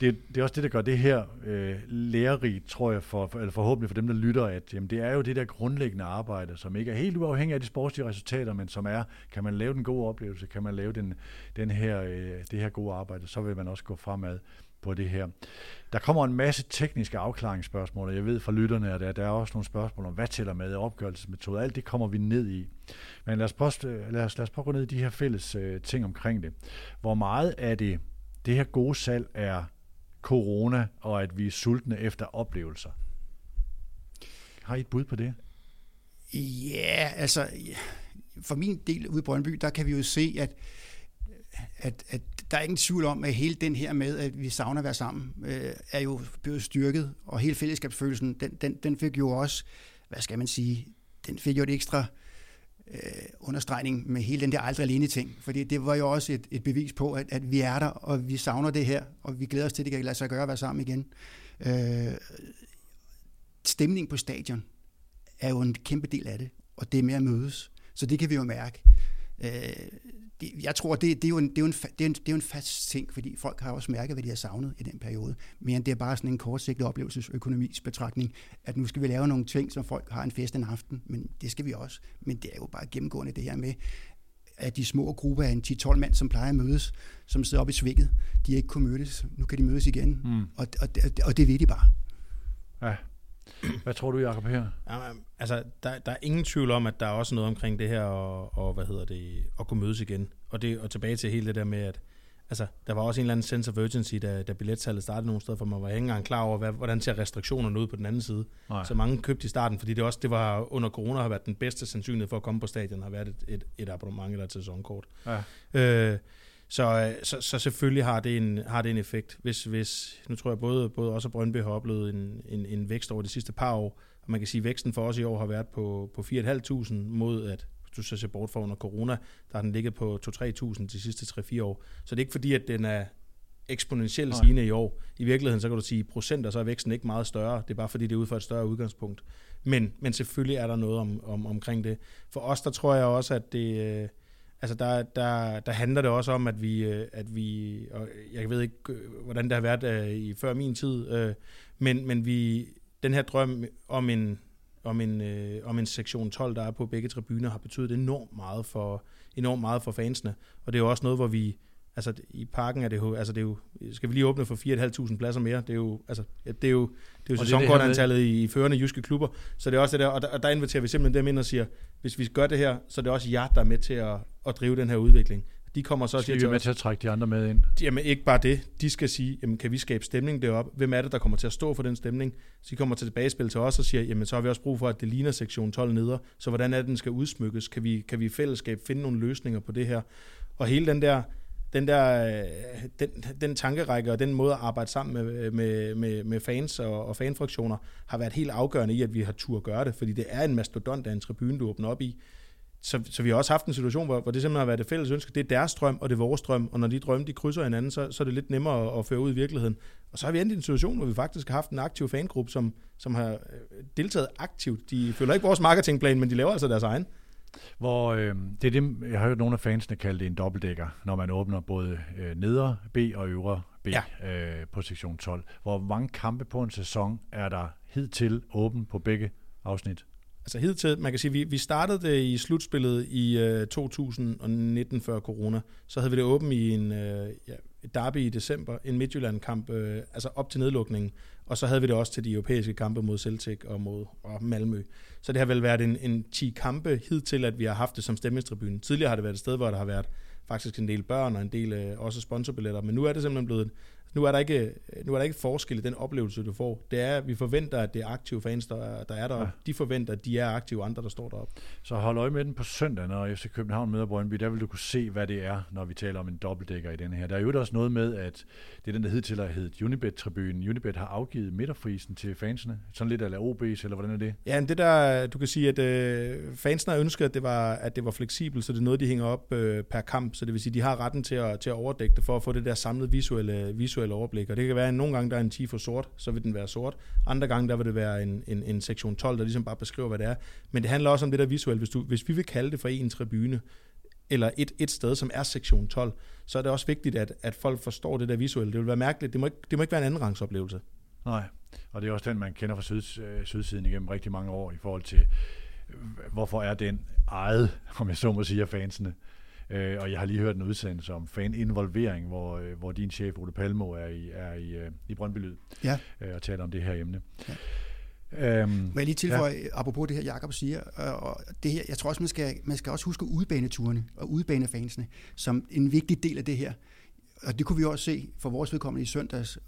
det, det er også det, der gør det her øh, lærerigt, tror jeg, for, for, eller forhåbentlig for dem, der lytter, at jamen, det er jo det der grundlæggende arbejde, som ikke er helt uafhængig af de sportslige resultater, men som er, kan man lave den gode oplevelse, kan man lave den, den her, øh, det her gode arbejde, så vil man også gå fremad på det her. Der kommer en masse tekniske afklaringsspørgsmål, og jeg ved fra lytterne, at der, er også nogle spørgsmål om, hvad tæller med opgørelsesmetode. Alt det kommer vi ned i. Men lad os prøve, lad os, lad os prøve at gå ned i de her fælles øh, ting omkring det. Hvor meget af det, det her gode salg er corona, og at vi er sultne efter oplevelser? Har I et bud på det? Ja, altså for min del ude i Brøndby, der kan vi jo se, at at, at der er ingen tvivl om, at hele den her med, at vi savner at være sammen, øh, er jo blevet styrket, og hele fællesskabsfølelsen, den, den, den fik jo også, hvad skal man sige, den fik jo et ekstra øh, understregning med hele den der aldrig alene ting, fordi det var jo også et, et bevis på, at, at vi er der, og vi savner det her, og vi glæder os til, at det kan lade sig gøre at være sammen igen. Øh, stemning på stadion er jo en kæmpe del af det, og det er med at mødes, så det kan vi jo mærke. Øh, det, jeg tror, det, det, er jo en, det, er jo en, det, er en, det er jo en fast ting, fordi folk har også mærket, hvad de har savnet i den periode. Men det er bare sådan en kortsigtet oplevelsesøkonomisk betragtning, at nu skal vi lave nogle ting, som folk har en fest en aften, men det skal vi også. Men det er jo bare gennemgående det her med, at de små grupper af en 10-12 mand, som plejer at mødes, som sidder oppe i svinget, de ikke kunne mødes. Nu kan de mødes igen, mm. og, og, og, og det ved de bare. Ja. Hvad tror du, Jacob, her? Altså, der, der er ingen tvivl om, at der er også noget omkring det her, og, og hvad hedder det, at kunne mødes igen. Og, det, og tilbage til hele det der med, at altså, der var også en eller anden sense of urgency, da, da billetsalget startede nogle steder, for man var ikke engang klar over, hvad, hvordan ser restriktionerne ud på den anden side. Nej. Så mange købte i starten, fordi det også det var under corona har været den bedste sandsynlighed for at komme på stadion, har været et, et, et abonnement eller et sæsonkort. Ja. Øh, så, så, så selvfølgelig har det en, har det en effekt. Hvis, hvis, nu tror jeg både, både også Brøndby har oplevet en, en, en vækst over de sidste par år, og man kan sige, at væksten for os i år har været på, på 4.500 mod at du så ser bort fra under corona, der har den ligget på 2-3.000 de sidste 3-4 år. Så det er ikke fordi, at den er eksponentielt stigende i år. I virkeligheden, så kan du sige, procenter, så er væksten ikke meget større. Det er bare fordi, det er ud fra et større udgangspunkt. Men, men selvfølgelig er der noget om, om, omkring det. For os, der tror jeg også, at det, øh, Altså der, der, der handler det også om, at vi, øh, at vi og jeg ved ikke, øh, hvordan det har været uh, i før min tid, uh, men, men vi, den her drøm om en, om en, uh, om en sektion 12, der er på begge tribuner, har betydet enormt meget for, enormt meget for fansene. Og det er jo også noget, hvor vi, altså i parken er det jo, altså det er jo, skal vi lige åbne for 4.500 pladser mere, det er jo, altså, det er jo, det er jo sæsonkortantallet i førende jyske klubber, så det er også det der, og der, og der inviterer vi simpelthen dem ind og siger, hvis vi gør det her, så er det også jer, der er med til at, at drive den her udvikling. De kommer så til at... med til at trække de andre med ind? Jamen ikke bare det. De skal sige, jamen kan vi skabe stemning deroppe? Hvem er det, der kommer til at stå for den stemning? Så de kommer til tilbagespil til os og siger, jamen så har vi også brug for, at det ligner sektion 12 neder. Så hvordan er det, den skal udsmykkes? Kan vi, kan vi i fællesskab finde nogle løsninger på det her? Og hele den der den der øh, den, den tankerække og den måde at arbejde sammen med, øh, med, med, med fans og, og fanfraktioner har været helt afgørende i, at vi har tur at gøre det, fordi det er en mastodont af en tribune, du åbner op i. Så, så vi har også haft en situation, hvor, hvor det simpelthen har været det fælles ønske. Det er deres drøm, og det er vores drøm, og når de drømme de krydser hinanden, så, så er det lidt nemmere at, at føre ud i virkeligheden. Og så har vi endt i en situation, hvor vi faktisk har haft en aktiv fangruppe, som, som har øh, deltaget aktivt. De følger ikke vores marketingplan, men de laver altså deres egen. Hvor, øh, det er det, jeg har hørt nogle af fansene kalde det en dobbeltdækker, når man åbner både øh, nedre B og øvre B ja. øh, på sektion 12. Hvor mange kampe på en sæson er der hidtil åben på begge afsnit? Altså hidtil, man kan sige, vi, vi startede det i slutspillet i øh, 2019 før corona. Så havde vi det åbent i en øh, ja, derby i december, en Midtjylland-kamp, øh, altså op til nedlukningen. Og så havde vi det også til de europæiske kampe mod Celtic og mod og Malmø. Så det har vel været en, en 10 kampe hidtil, at vi har haft det som stemmestribune. Tidligere har det været et sted, hvor der har været faktisk en del børn og en del øh, også sponsorbilletter, men nu er det simpelthen blevet nu er, der ikke, nu er der ikke forskel i den oplevelse, du får. Det er, at vi forventer, at det er aktive fans, der er der. Er der. Ja. De forventer, at de er aktive andre, der står deroppe. Så hold øje med den på søndag, når FC København møder Brøndby. Der vil du kunne se, hvad det er, når vi taler om en dobbeltdækker i den her. Der er jo også noget med, at det er den, der hidtil har heddet Unibet-tribunen. Unibet har afgivet midterfrisen til fansene. Sådan lidt af OB's, eller hvordan er det? Ja, det der, du kan sige, at øh, fansene har ønsket, at det, var, at det var fleksibelt, så det er noget, de hænger op øh, per kamp. Så det vil sige, at de har retten til at, til at overdække det, for at få det der samlede visuelle, visuelle overblik. Og det kan være, at nogle gange der er en tifo sort, så vil den være sort. Andre gange der vil det være en, en, en sektion 12, der ligesom bare beskriver, hvad det er. Men det handler også om det der visuelle. Hvis, du, hvis vi vil kalde det for en tribune, eller et, et sted, som er sektion 12, så er det også vigtigt, at, at folk forstår det der visuelle. Det vil være mærkeligt. Det må ikke, det må ikke være en anden rangsoplevelse. Nej, og det er også den, man kender fra syd, øh, sydsiden igennem rigtig mange år i forhold til, øh, hvorfor er den ejet, om jeg så må sige, af fansene. Øh, og jeg har lige hørt en udsendelse om fan-involvering, hvor, øh, hvor din chef, Ole Palmo, er i, er i, øh, i Brøndby Lyd ja. øh, og taler om det her emne. Ja. Øhm, Må jeg lige tilføje, ja. apropos det her, Jakob siger, og det her, jeg tror også, man skal, man skal også huske udbaneturene og udbanefansene som en vigtig del af det her. Og det kunne vi også se for vores vedkommende i søndags,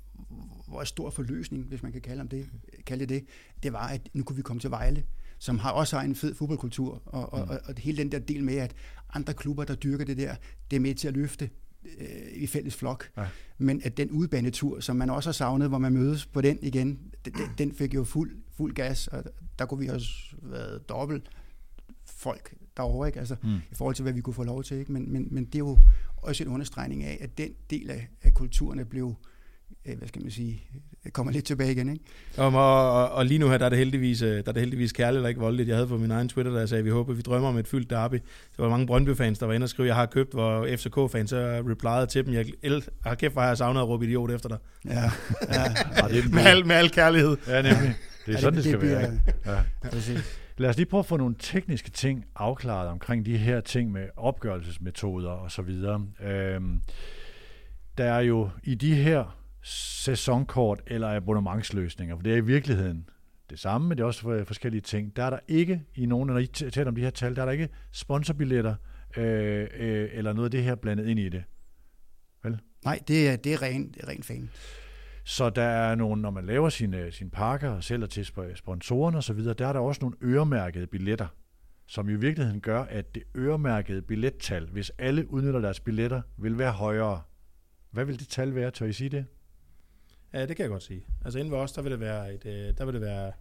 hvor stor forløsning, hvis man kan kalde, om det, kalde det, det var, at nu kunne vi komme til Vejle, som har også har en fed fodboldkultur, og, og, mm. og, og hele den der del med, at andre klubber, der dyrker det der, det er med til at løfte øh, i fælles flok. Ja. Men at den udebanetur, som man også har savnet, hvor man mødes på den igen, den, den fik jo fuld, fuld gas, og der kunne vi også været dobbelt folk derovre, ikke? Altså, mm. i forhold til, hvad vi kunne få lov til. Ikke? Men, men, men det er jo også en understregning af, at den del af, af kulturen Øh, hvad skal man sige, kommer lidt tilbage igen. Ikke? Og, og, og lige nu her, der er det heldigvis, øh, der er det heldigvis kærligt og ikke voldeligt. Jeg havde på min egen Twitter, der sagde, at vi håber, at vi drømmer om et fyldt derby. Der var mange Brøndby-fans, der var inde og skrev, jeg har købt, hvor FCK-fans så replyede til dem, jeg har kæft, hvor jeg savnet at råbe idiot efter dig. Ja, ja. ja det er med, al, med al kærlighed. Ja, nemlig. Det er sådan, det, det skal det være. Ja. Ja. Lad os lige prøve at få nogle tekniske ting afklaret omkring de her ting med opgørelsesmetoder og så videre. Øhm, der er jo i de her sæsonkort eller abonnementsløsninger, for det er i virkeligheden det samme, men det er også forskellige ting. Der er der ikke i nogen, når I taler om de her tal, der er der ikke sponsorbilletter øh, øh, eller noget af det her blandet ind i det. Vel? Nej, det er, det er ren, det er ren fan. Så der er nogle, når man laver sine, sine pakker og sælger til sponsorerne osv., der er der også nogle øremærkede billetter, som i virkeligheden gør, at det øremærkede billettal, hvis alle udnytter deres billetter, vil være højere. Hvad vil det tal være? Tør I sige det? Ja, det kan jeg godt sige. Altså inden ved os, der vil det være, et, øh, der vil det være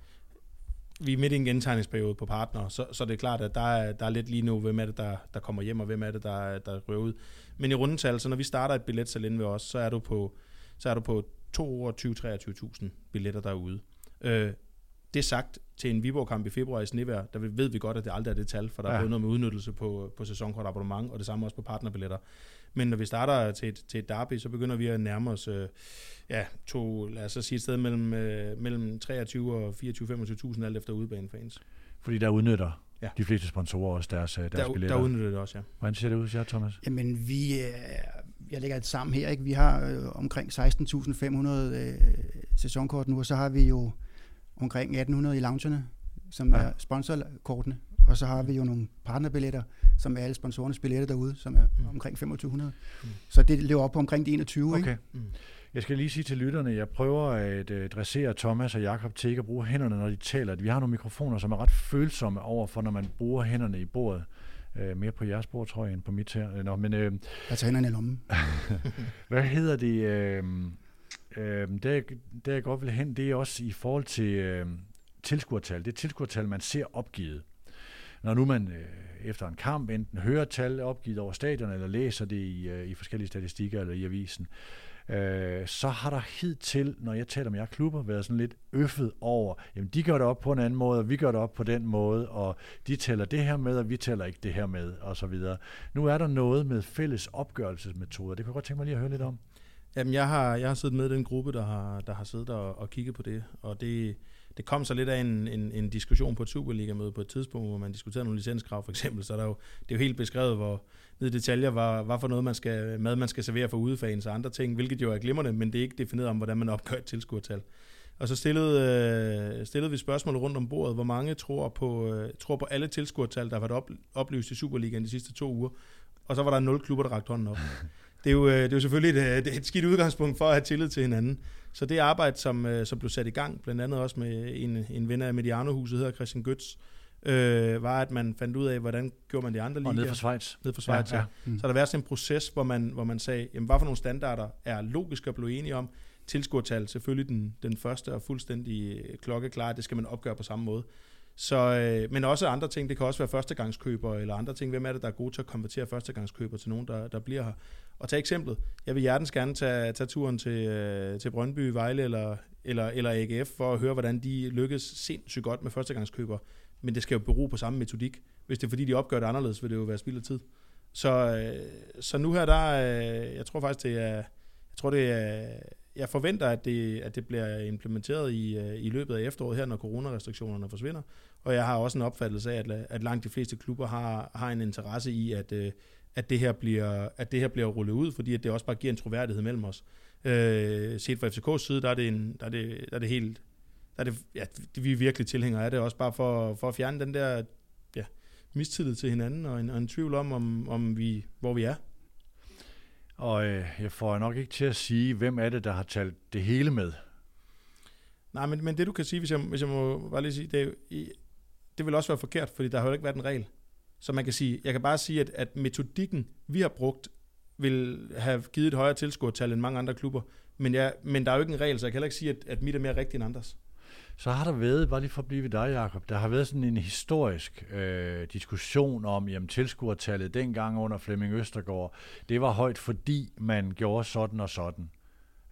vi er midt i en gentegningsperiode på partner, så, så det er klart, at der er, der er lidt lige nu, hvem er det, der, der kommer hjem, og hvem er det, der, der røver ud. Men i rundetal, så når vi starter et billetsalg inde ved os, så er du på, så er du på 22-23.000 billetter derude. Øh, det sagt til en Viborg-kamp i februar i snevær, der ved vi godt, at det aldrig er det tal, for der ja. er både noget med udnyttelse på, på sæsonkort abonnement, og det samme også på partnerbilletter. Men når vi starter til et, til et derby, så begynder vi at nærme os øh, ja, to, lad os så sige et sted mellem, øh, mellem 23 og 24-25.000 alt efter udebanefans. Fordi der udnytter ja. de fleste sponsorer også deres, øh, deres der, billetter. Der udnytter det også, ja. Hvordan ser det ud, ja, Thomas? Jamen, vi, øh, jeg lægger det sammen her, ikke? vi har øh, omkring 16.500 øh, sæsonkort nu, og så har vi jo omkring 1.800 i loungerne, som ja. er sponsorkortene, og så har vi jo nogle partnerbilletter, som er alle sponsorernes billetter derude, som er mm. omkring 2500. Mm. Så det lever op på omkring de 21. Okay. Ikke? Mm. Jeg skal lige sige til lytterne, jeg prøver at uh, dressere Thomas og Jakob til ikke at bruge hænderne, når de taler. Vi har nogle mikrofoner, som er ret følsomme over for, når man bruger hænderne i bordet. Øh, mere på jeres bord, tror jeg, end på mit her. Nå, men, øh, jeg tager hænderne i lommen. hvad hedder det? Øh, øh, det, det jeg godt vil hen, det er også i forhold til øh, tilskuertal. Det er tilskuertal, man ser opgivet. Når nu man øh, efter en kamp enten hører tal opgivet over stadion, eller læser det i, øh, i forskellige statistikker eller i avisen, øh, så har der hidtil, når jeg taler med jer klubber, været sådan lidt øffet over, jamen de gør det op på en anden måde, og vi gør det op på den måde, og de tæller det her med, og vi tæller ikke det her med, og så videre. Nu er der noget med fælles opgørelsesmetoder. Det kan jeg godt tænke mig lige at høre lidt om. Jamen, jeg har, jeg har siddet med i den gruppe, der har, der har siddet og, og kigget på det, og det, det kom så lidt af en, en, en diskussion på et Superliga-møde på et tidspunkt, hvor man diskuterede nogle licenskrav for eksempel, så der er jo, det er jo helt beskrevet, hvor ned i detaljer, hvad, hvad for noget man skal, mad man skal servere for udefans og andre ting, hvilket jo er glimrende, men det er ikke defineret om, hvordan man opgør et tilskuertal. Og så stillede, øh, stillede vi spørgsmål rundt om bordet, hvor mange tror på, øh, tror på alle tilskuertal, der har været op, oplyst i Superligaen de sidste to uger, og så var der nul klubber, der rakte hånden op. Det er jo, øh, det er jo selvfølgelig et, et skidt udgangspunkt for at have tillid til hinanden. Så det arbejde, som, øh, som blev sat i gang, blandt andet også med en, en ven af Mediano-huset, hedder Christian Götz, øh, var, at man fandt ud af, hvordan gjorde man de andre ligaer. Og ned fra Schweiz. Ned fra Schweiz, ja. ja. Mm. Så der var sådan en proces, hvor man, hvor man sagde, jamen, hvad for nogle standarder er logisk at blive enige om. Tilskuertal, selvfølgelig den, den første og fuldstændig klokkeklar, det skal man opgøre på samme måde. Så, øh, men også andre ting, det kan også være førstegangskøber eller andre ting. Hvem er det, der er gode til at konvertere førstegangskøber til nogen, der, der bliver her? Og tag eksemplet. Jeg vil hjertens gerne tage, tage turen til, øh, til Brøndby, Vejle eller, eller, eller AGF for at høre, hvordan de lykkes sindssygt godt med førstegangskøber. Men det skal jo bero på samme metodik. Hvis det er fordi, de opgør det anderledes, vil det jo være spild af tid. Så, øh, så nu her, der, øh, jeg tror faktisk, det er, jeg tror, det er, jeg forventer, at det, at det bliver implementeret i, øh, i løbet af efteråret her, når coronarestriktionerne forsvinder. Og jeg har også en opfattelse af, at, at langt de fleste klubber har, har en interesse i, at, øh, at, det her bliver, at det her bliver rullet ud, fordi at det også bare giver en troværdighed mellem os. Øh, set fra FCK's side, der er det, en, der er det, der er det helt... Der er det, ja, vi er virkelig tilhængere af det, også bare for, for at fjerne den der ja, mistillid til hinanden, og en, og en tvivl om, om, om vi, hvor vi er. Og øh, jeg får nok ikke til at sige, hvem er det, der har talt det hele med. Nej, men, men det du kan sige, hvis jeg, hvis jeg må bare lige sige, det, er, det vil også være forkert, fordi der har jo ikke været en regel. Så man kan sige, jeg kan bare sige, at, at metodikken, vi har brugt, vil have givet et højere tilskuertal end mange andre klubber. Men, ja, men der er jo ikke en regel, så jeg kan heller ikke sige, at, at mit er mere rigtigt end andres. Så har der været, bare lige for at blive ved dig, Jacob, der har været sådan en historisk øh, diskussion om, jamen tilskuertallet dengang under Flemming Østergaard, det var højt, fordi man gjorde sådan og sådan.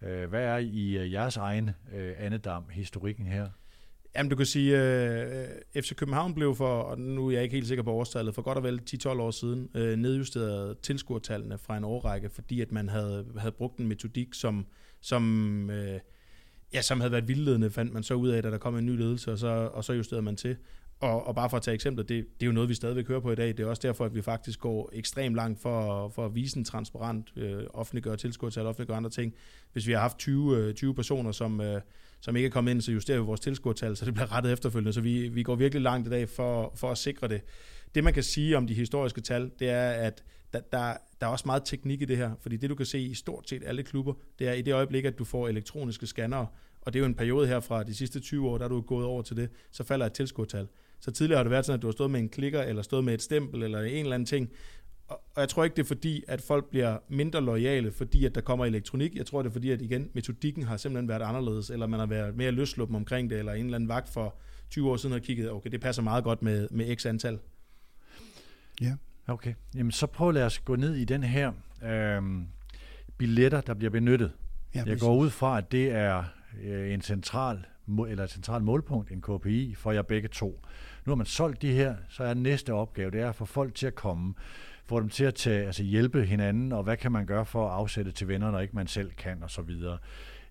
Øh, hvad er i øh, jeres egen øh, andedam historikken her? Jamen, du kan sige, øh, øh FC København blev for, og nu er jeg ikke helt sikker på årstallet, for godt og vel 10-12 år siden, øh, nedjusteret tilskuertallene fra en årrække, fordi at man havde, havde brugt en metodik, som, som øh, ja, som havde været vildledende, fandt man så ud af, da der kom en ny ledelse, og så, og så justerede man til. Og, og bare for at tage eksempler, det, det er jo noget, vi stadigvæk hører på i dag. Det er også derfor, at vi faktisk går ekstremt langt for, for at vise en transparent, øh, offentliggøre tilskuertal, offentliggøre andre ting. Hvis vi har haft 20, øh, 20 personer, som, øh, som ikke er kommet ind, så justerer vi vores tilskuertal, så det bliver rettet efterfølgende. Så vi, vi går virkelig langt i dag for, for at sikre det. Det, man kan sige om de historiske tal, det er, at der, der, der er også meget teknik i det her, fordi det, du kan se i stort set alle klubber, det er i det øjeblik, at du får elektroniske scannere, og det er jo en periode her fra de sidste 20 år, der er du gået over til det, så falder et tilskuertal. Så tidligere har det været sådan, at du har stået med en klikker, eller stået med et stempel, eller en eller anden ting, og jeg tror ikke, det er fordi, at folk bliver mindre lojale, fordi at der kommer elektronik. Jeg tror, det er fordi, at igen, metodikken har simpelthen været anderledes, eller man har været mere løsluppen omkring det, eller en eller anden vagt for 20 år siden har kigget, okay, det passer meget godt med, med x antal. Ja. Okay, jamen så prøv lad os gå ned i den her øh, billetter, der bliver benyttet. Ja, jeg går ud fra, at det er øh, en central eller et centralt målpunkt, en KPI, for jer begge to. Nu har man solgt de her, så er næste opgave, det er at få folk til at komme, få dem til at tage, altså hjælpe hinanden, og hvad kan man gøre for at afsætte til venner, når ikke man selv kan, og så videre.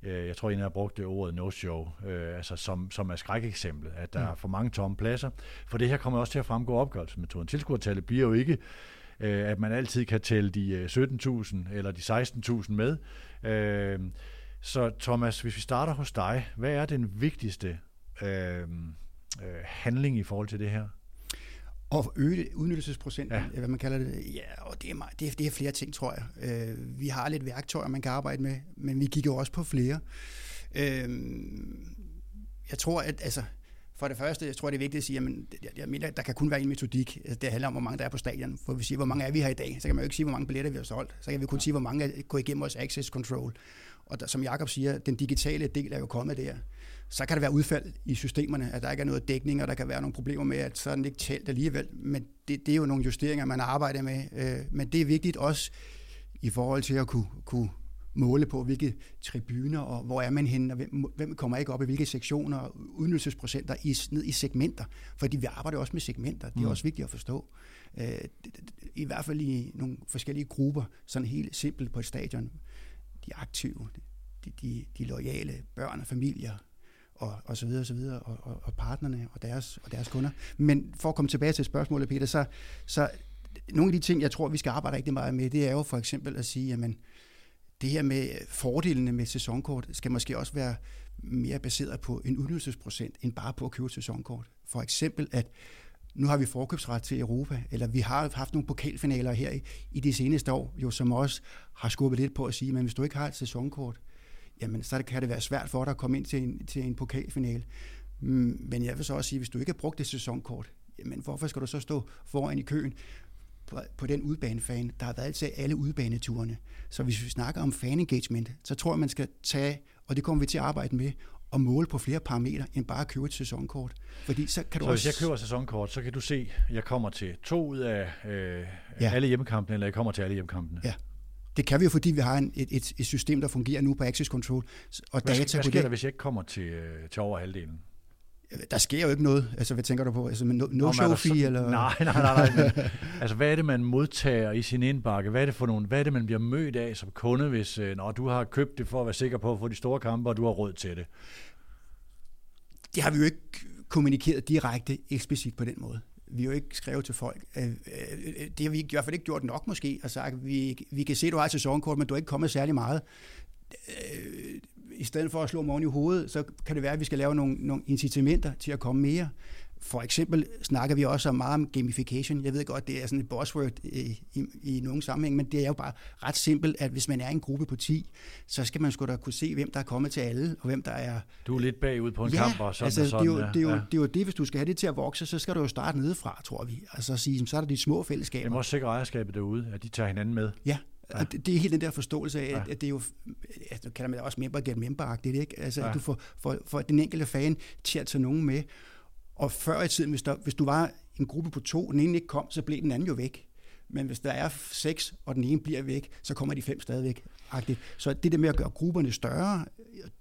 Øh, jeg tror, en har brugt det ordet no-show, øh, altså som, som er skrækeksemplet, at der mm. er for mange tomme pladser. For det her kommer også til at fremgå opgørelsesmetoden. Tilskuertallet bliver jo ikke, øh, at man altid kan tælle de 17.000 eller de 16.000 med. Så Thomas, hvis vi starter hos dig, hvad er den vigtigste øh, øh, handling i forhold til det her? Og øge udnyttelsesprocenten, ja. hvad man kalder det. Ja, og det er, meget, det, er, det er flere ting, tror jeg. Øh, vi har lidt værktøjer, man kan arbejde med, men vi kigger også på flere. Øh, jeg tror, at altså, For det første, jeg tror, det er vigtigt at sige, at jeg, jeg mener, der kan kun være en metodik. Altså, det handler om, hvor mange der er på stadion. For vi siger, hvor mange er vi her i dag, så kan man jo ikke sige, hvor mange billetter vi har solgt. Så kan vi kun sige, hvor mange gået igennem vores access control. Og der, som Jakob siger, den digitale del er jo kommet der. Så kan der være udfald i systemerne, at der ikke er noget dækning, og der kan være nogle problemer med, at så den ikke talt alligevel. Men det, det er jo nogle justeringer, man arbejder med. Øh, men det er vigtigt også i forhold til at kunne, kunne måle på, hvilke tribuner, og hvor er man henne, og hvem, hvem kommer ikke op i hvilke sektioner, og udnyttelsesprocenter i, ned i segmenter. Fordi vi arbejder også med segmenter, det er mm. også vigtigt at forstå. Øh, I hvert fald i nogle forskellige grupper, sådan helt simpelt på et stadion. De aktive, de, de, de loyale børn og familier, og, og så videre, og så videre, og, og, og partnerne og deres, og deres kunder. Men for at komme tilbage til spørgsmålet, Peter, så, så nogle af de ting, jeg tror, vi skal arbejde rigtig meget med, det er jo for eksempel at sige, jamen, det her med fordelene med sæsonkort skal måske også være mere baseret på en udnyttelsesprocent, end bare på at købe sæsonkort. For eksempel, at nu har vi forkøbsret til Europa, eller vi har haft nogle pokalfinaler her i, i de seneste år, jo som også har skubbet lidt på at sige, men hvis du ikke har et sæsonkort, jamen så kan det være svært for dig at komme ind til en, til en pokalfinale. Mm, men jeg vil så også sige, hvis du ikke har brugt det sæsonkort, jamen hvorfor skal du så stå foran i køen? på, på den udbanefan, der har været til alle udbaneturene. Så hvis vi snakker om fan engagement, så tror jeg, man skal tage, og det kommer vi til at arbejde med, og måle på flere parametre, end bare at købe et sæsonkort. Fordi så kan du så også... hvis jeg køber et sæsonkort, så kan du se, at jeg kommer til to ud af øh, ja. alle hjemmekampene, eller jeg kommer til alle hjemmekampene. Ja. Det kan vi jo, fordi vi har en, et, et, et system, der fungerer nu på Access Control. Og hvad, data hvad sker der, hvis jeg ikke kommer til, øh, til over halvdelen? Der sker jo ikke noget. Altså, hvad tænker du på? Altså, no, no show fee, eller? Nej, nej, nej. nej. Men, altså, hvad er det, man modtager i sin indbakke? Hvad er det for nogle, hvad er det, man bliver mødt af som kunde, hvis øh, når du har købt det for at være sikker på at få de store kampe, og du har råd til det? Det har vi jo ikke kommunikeret direkte eksplicit på den måde. Vi jo ikke skrevet til folk. Øh, øh, det har vi i hvert fald ikke gjort nok måske, og sagt, vi, vi kan se, at du har et sæsonkort, men du er ikke kommet særlig meget øh, i stedet for at slå morgen i hovedet, så kan det være, at vi skal lave nogle, nogle incitamenter til at komme mere. For eksempel snakker vi også meget om gamification. Jeg ved godt, det er sådan et buzzword i, i, i nogle sammenhæng, men det er jo bare ret simpelt, at hvis man er en gruppe på 10, så skal man sgu da kunne se, hvem der er kommet til alle, og hvem der er... Du er lidt bagud på en ja, kamp, og sådan altså, og sådan. Det er, jo, det, er jo, ja. det er jo det, hvis du skal have det til at vokse, så skal du jo starte nedefra, tror vi. Altså sige, så er der de små fællesskaber. Det må også sikre ejerskabet derude, at de tager hinanden med. Ja, Ja. Og det, det er helt den der forståelse af, at, at det er jo, altså, kalder man det også member get member ikke? Altså, ja. at du får, får, får den enkelte fan til at tage nogen med. Og før i tiden, hvis, der, hvis du var en gruppe på to, og den ene ikke kom, så blev den anden jo væk. Men hvis der er seks, og den ene bliver væk, så kommer de fem stadigvæk. Så det der med at gøre grupperne større,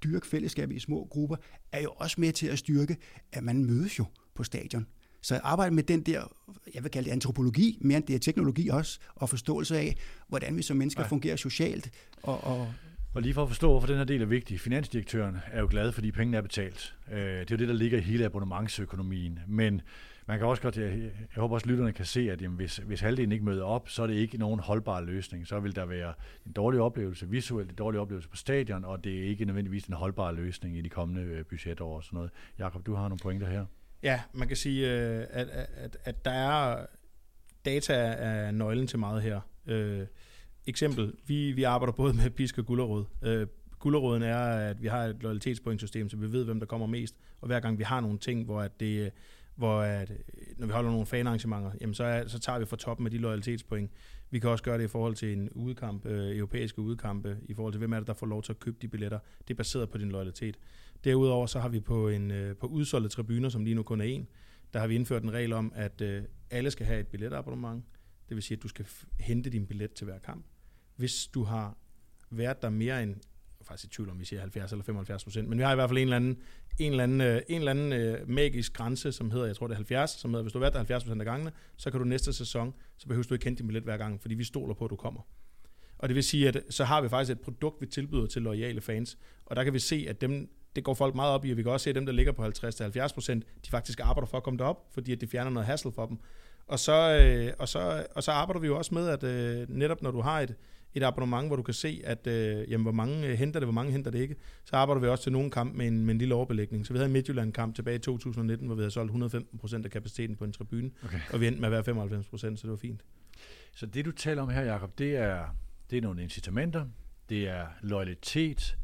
dyrke fællesskab i små grupper, er jo også med til at styrke, at man mødes jo på stadion. Så arbejde med den der, jeg vil kalde det antropologi, mere end det er teknologi også, og forståelse af, hvordan vi som mennesker ja. fungerer socialt. Og, og, og lige for at forstå, hvorfor den her del er vigtig. Finansdirektøren er jo glad, fordi pengene er betalt. Øh, det er jo det, der ligger i hele abonnementsøkonomien. Men man kan også godt, jeg, jeg håber også, at lytterne kan se, at jamen, hvis, hvis halvdelen ikke møder op, så er det ikke nogen holdbar løsning. Så vil der være en dårlig oplevelse visuelt, en dårlig oplevelse på stadion, og det er ikke nødvendigvis en holdbar løsning i de kommende øh, budgetår og sådan noget. Jakob, du har nogle pointer her. Ja, man kan sige, øh, at, at, at der er data er nøglen til meget her. Øh, eksempel, vi, vi arbejder både med pisk og gullerod. Øh, gulleråden er, at vi har et loyalitetspointsystem, så vi ved, hvem der kommer mest. Og hver gang vi har nogle ting, hvor at det, hvor at, øh, når vi holder nogle fanarrangementer, jamen så, er, så tager vi fra toppen af de loyalitetspoint. Vi kan også gøre det i forhold til en udkamp, øh, europæiske udkampe, i forhold til hvem er det, der får lov til at købe de billetter. Det er baseret på din loyalitet. Derudover så har vi på, en, øh, på udsolgte tribuner, som lige nu kun er en, der har vi indført en regel om, at øh, alle skal have et billetabonnement. Det vil sige, at du skal hente din billet til hver kamp. Hvis du har været der mere end, jeg er faktisk i tvivl om, vi siger 70 eller 75 procent, men vi har i hvert fald en eller anden, en eller anden, øh, en eller anden øh, magisk grænse, som hedder, jeg tror det er 70, som hedder, hvis du har været der 70 procent af gangene, så kan du næste sæson, så behøver du ikke kende din billet hver gang, fordi vi stoler på, at du kommer. Og det vil sige, at så har vi faktisk et produkt, vi tilbyder til loyale fans, og der kan vi se, at dem, det går folk meget op i, og vi kan også se, at dem, der ligger på 50-70 procent, de faktisk arbejder for at komme derop, fordi at det fjerner noget hassle for dem. Og så, øh, og, så, og så arbejder vi jo også med, at øh, netop når du har et, et abonnement, hvor du kan se, at øh, jamen, hvor mange øh, henter det, hvor mange henter det ikke, så arbejder vi også til nogle kamp med en, med en lille overbelægning. Så vi havde en Midtjylland-kamp tilbage i 2019, hvor vi havde solgt 115 procent af kapaciteten på en tribune, okay. og vi endte med at være 95 procent, så det var fint. Så det, du taler om her, Jacob, det er, det er nogle incitamenter, det er loyalitet.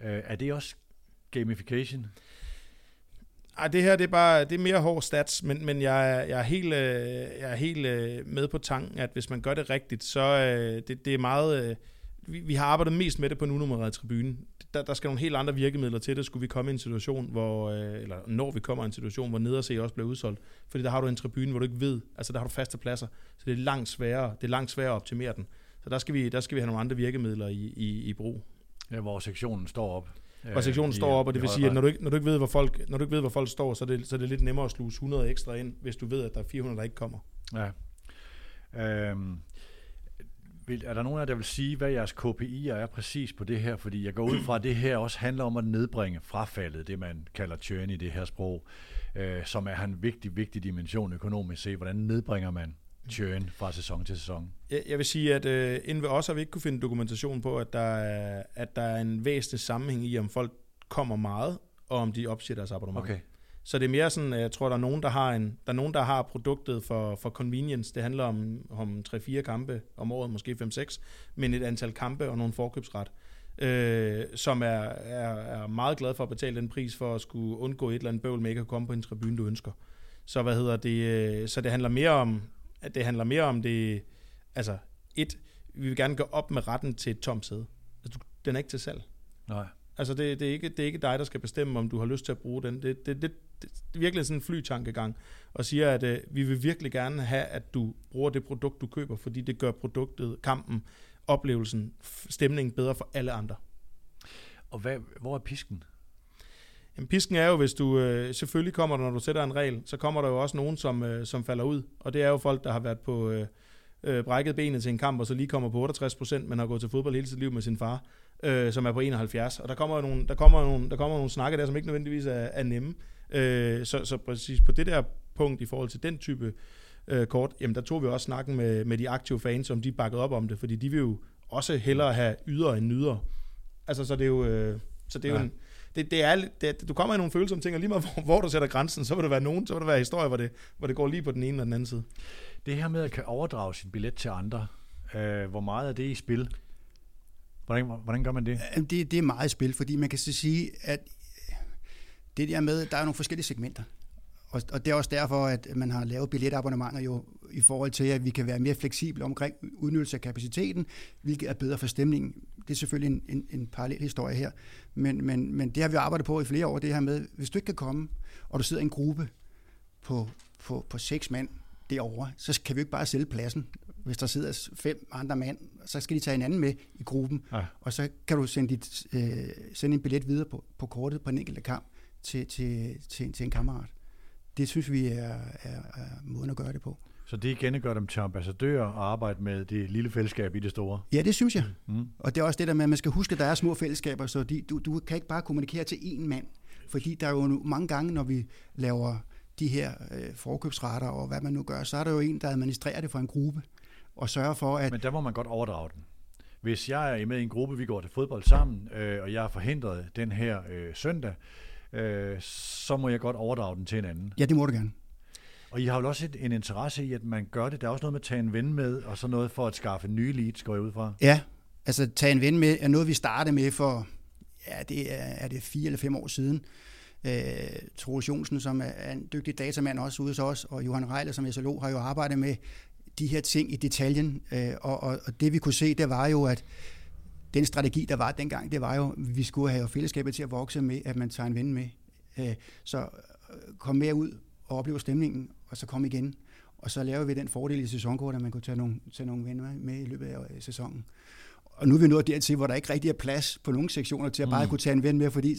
Øh, er det også gamification? Ej, det her det er bare det er mere hård stats, men, men jeg, er, jeg er helt, øh, jeg er helt øh, med på tanken, at hvis man gør det rigtigt, så øh, det, det er meget... Øh, vi, vi har arbejdet mest med det på en unummereret tribune. Der, der skal nogle helt andre virkemidler til det, skulle vi komme i en situation, hvor, øh, eller når vi kommer i en situation, hvor nederse også bliver udsolgt. Fordi der har du en tribune, hvor du ikke ved, altså der har du faste pladser, så det er langt sværere, det er langt sværere at optimere den. Så der skal vi, der skal vi have nogle andre virkemidler i, i, i brug. Ja, hvor sektionen står op. Hvor sektionen står op, og det vil sige, at når du, ikke, når, du ikke ved, hvor folk, når du ikke ved, hvor folk står, så er, det, så er det lidt nemmere at sluge 100 ekstra ind, hvis du ved, at der er 400, der ikke kommer. Ja. Øhm, vil, er der nogen af jer, der vil sige, hvad jeres KPI'er er præcis på det her? Fordi jeg går ud fra, at det her også handler om at nedbringe frafaldet, det man kalder churn i det her sprog, øh, som er en vigtig, vigtig dimension økonomisk set. Hvordan nedbringer man churn fra sæson til sæson? Jeg, jeg vil sige, at øh, inden ved os har vi ikke kunne finde dokumentation på, at der, er, at der er en væsentlig sammenhæng i, om folk kommer meget, og om de opsiger deres abonnement. Okay. Så det er mere sådan, jeg tror, der er nogen, der har, en, der er nogen, der har produktet for, for convenience. Det handler om, om 3-4 kampe om året, måske 5-6, men et antal kampe og nogle forkøbsret, øh, som er, er, er meget glad for at betale den pris for at skulle undgå et eller andet bøvl med ikke at komme på en tribune, du ønsker. Så hvad hedder det? øh, Så det handler mere om, at det handler mere om det, altså et, vi vil gerne gå op med retten til et tomt sæde. Altså, den er ikke til salg. Nej. Altså, det, det, er ikke, det er ikke dig, der skal bestemme, om du har lyst til at bruge den. Det, det, det, det, er virkelig sådan en flytankegang, og siger, at øh, vi vil virkelig gerne have, at du bruger det produkt, du køber, fordi det gør produktet, kampen, oplevelsen, stemningen bedre for alle andre. Og hvad, hvor er pisken? Jamen, pisken er jo, hvis du øh, selvfølgelig kommer der, når du sætter en regel, så kommer der jo også nogen, som, øh, som falder ud. Og det er jo folk, der har været på øh, øh, brækket benet til en kamp, og så lige kommer på 68 procent, men har gået til fodbold hele sit liv med sin far, øh, som er på 71. Og der kommer jo nogle, der kommer nogle, der kommer nogle snakke der, som ikke nødvendigvis er, er nemme. Øh, så, så præcis på det der punkt i forhold til den type øh, kort, jamen der tog vi også snakken med, med de aktive fans, om de bakkede op om det, fordi de vil jo også hellere have yder end nyder. Altså, så det er jo, øh, så det er Ja. jo en, det, det er, det, du kommer i nogle følsomme ting, og lige meget hvor, hvor du sætter grænsen, så vil der være nogen, så vil der være historier, hvor det, hvor det går lige på den ene eller den anden side. Det her med at kan overdrage sin billet til andre, øh, hvor meget er det i spil? Hvordan, hvordan gør man det? Det, det er meget i spil, fordi man kan så sige, at det der med, der er nogle forskellige segmenter. Og, og det er også derfor, at man har lavet billetabonnementer jo i forhold til, at vi kan være mere fleksible omkring udnyttelse af kapaciteten, hvilket er bedre for stemningen. Det er selvfølgelig en, en, en parallel historie her. Men, men, men det har vi arbejdet på i flere år, det her med, hvis du ikke kan komme, og du sidder i en gruppe på, på, på seks mand derovre, så kan vi jo ikke bare sælge pladsen. Hvis der sidder fem andre mand, så skal de tage en anden med i gruppen, Ja. og så kan du sende, dit, øh, sende en billet videre på, på kortet på en enkelt kamp til, til, til, til en kammerat. Det synes vi er, er, er måden at gøre det på. Så det igen gør dem til ambassadører og arbejde med det lille fællesskab i det store. Ja, det synes jeg. Mm. Og det er også det der med, at man skal huske, at der er små fællesskaber, så de, du, du kan ikke bare kommunikere til én mand. Fordi der er jo mange gange, når vi laver de her øh, forkøbsretter og hvad man nu gør, så er der jo en, der administrerer det for en gruppe og sørger for, at Men der må man godt overdrage den. Hvis jeg er med i en gruppe, vi går til fodbold sammen, øh, og jeg er forhindret den her øh, søndag, øh, så må jeg godt overdrage den til en anden. ja, det må du gerne. Og I har vel også et, en interesse i, at man gør det. Der er også noget med at tage en ven med, og så noget for at skaffe nye leads, går jeg ud fra. Ja, altså tage en ven med er noget, vi startede med for, ja, det er, er det fire eller fem år siden. Øh, Troels Jonsen, som er- er en dygtig datamand også ude hos os, og Johan Reiler som SLO har jo arbejdet med de her ting i detaljen, øh, og, og, og det vi kunne se, det var jo, at den strategi, der var dengang, det var jo, at vi skulle have fællesskabet til at vokse med, at man tager en ven med. Øh, så øh, kom med ud og opleve stemningen, og så kom igen. Og så laver vi den fordel i sæsonkort, at man kunne tage nogle, tage nogle venner med i løbet af øh, sæsonen. Og nu er vi nået dertil, hvor der ikke rigtig er plads på nogle sektioner til at bare Mm. kunne tage en ven med, fordi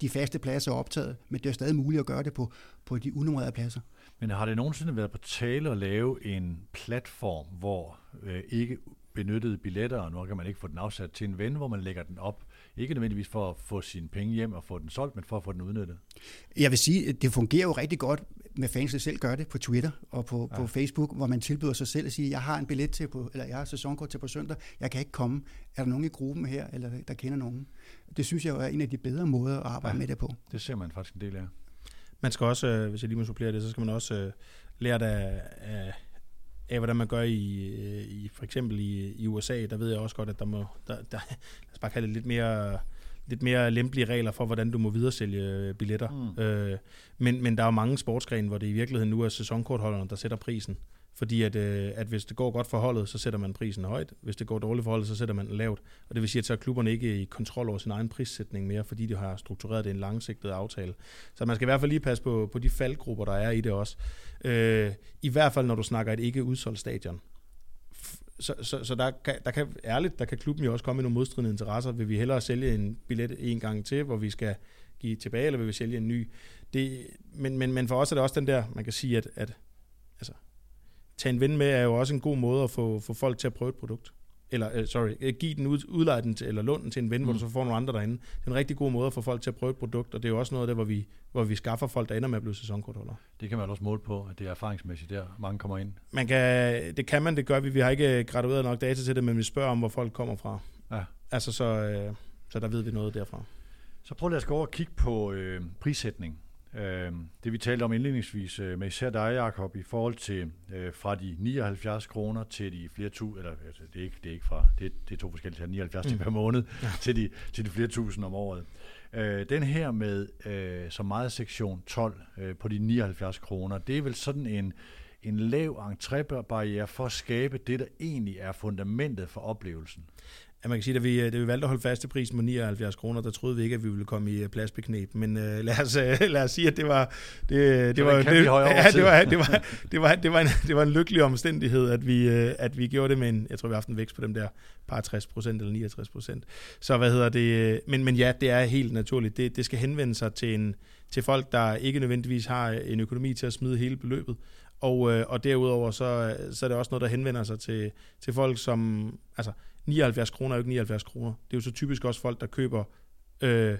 de faste pladser er optaget. Men det er stadig muligt at gøre det på, på de unummerede pladser. Men har det nogensinde været på tale at lave en platform, hvor øh, ikke benyttede billetter, og nu kan man ikke få den afsat til en ven, hvor man lægger den op, ikke nødvendigvis for at få sine penge hjem og få den solgt, men for at få den udnyttet. Jeg vil sige, at det fungerer jo rigtig godt med fans, der selv gør det på Twitter og på, ja. På Facebook, hvor man tilbyder sig selv at sige, jeg har en billet til på, eller jeg har sæsonkort til på søndag, jeg kan ikke komme. Er der nogen i gruppen her, eller der kender nogen? Det synes jeg jo er en af de bedre måder at arbejde ja. Med det på. Det ser man faktisk en del af. Man skal også, øh, hvis jeg lige må supplere det, så skal man også øh, lære det af, af, af, hvordan man gør i, øh, i for eksempel i, i USA. Der ved jeg også godt, at der må, der, der, lad os bare kalde det lidt mere, lidt mere lempelige regler for, hvordan du må videresælge billetter. Mm. Øh, men, men der er jo mange sportsgrene, hvor det i virkeligheden nu er sæsonkortholderne, der sætter prisen. Fordi at, øh, at hvis det går godt for holdet, så sætter man prisen højt. Hvis det går dårligt for holdet, så sætter man den lavt. Og det vil sige, at så er klubberne ikke i kontrol over sin egen prissætning mere, fordi de har struktureret det i en langsigtet aftale. Så man skal i hvert fald lige passe på, på de faldgrupper, der er i det også. Øh, I hvert fald, når du snakker et ikke udsolgt stadion. Så, så, så der, kan, der kan, ærligt, der kan klubben jo også komme i nogle modstridende interesser. Vil vi hellere sælge en billet en gang til, hvor vi skal give tilbage, eller vil vi sælge en ny? Det, men, men, men for os er det også den der, man kan sige, at, at altså, tage en ven med er jo også en god måde at få, få folk til at prøve et produkt. Eller, uh, sorry, øh, give den ud, udleje den til, eller låne den til en ven, mm. hvor du så får nogle andre derinde. Det er en rigtig god måde at få folk til at prøve et produkt, og det er jo også noget af det, hvor vi, hvor vi skaffer folk, der ender med at blive sæsonkortholdere. Det kan man også måle på, at det er erfaringsmæssigt der, mange kommer ind. Man kan, det kan man, det gør vi. Vi har ikke gradueret nok data til det, men vi spørger om, hvor folk kommer fra. Ja. Altså, så, øh, så der ved vi noget derfra. Så prøv lige at gå over og kigge på øh, prissætning. Øh, det vi talte om indledningsvis øh, med især dig, Jacob, i forhold til øh, fra de 79 kroner til de flere tu, eller altså, det, er ikke, det er ikke fra, det, det er to forskellige tal, 79 mm. per måned, ja. til, de, til de flere tusind om året. Øh, den her med øh, så meget sektion 12 øh, på de 79 kroner, det er vel sådan en, en lav entrébarriere for at skabe det, der egentlig er fundamentet for oplevelsen. Ja, man kan sige, at vi, da vi valgte at holde fast til prisen på 79 kroner, der troede vi ikke, at vi ville komme i øh, pladsbeknep. Men uh, lad, os, uh, lad os sige, at det var det, det, var, det, ja, det, var, det, var, det, var, det, var en, det var en lykkelig omstændighed, at vi, at vi gjorde det med en, jeg tror, vi har haft en vækst på dem der par 60 procent eller 69 procent. Så hvad hedder det? Men, men ja, det er helt naturligt. Det, det skal henvende sig til, en, til folk, der ikke nødvendigvis har en økonomi til at smide hele beløbet. Og, og derudover så, så er det også noget, der henvender sig til, til folk, som... Altså, 79 kroner er jo ikke 79 kroner. Det er jo så typisk også folk, der køber øh,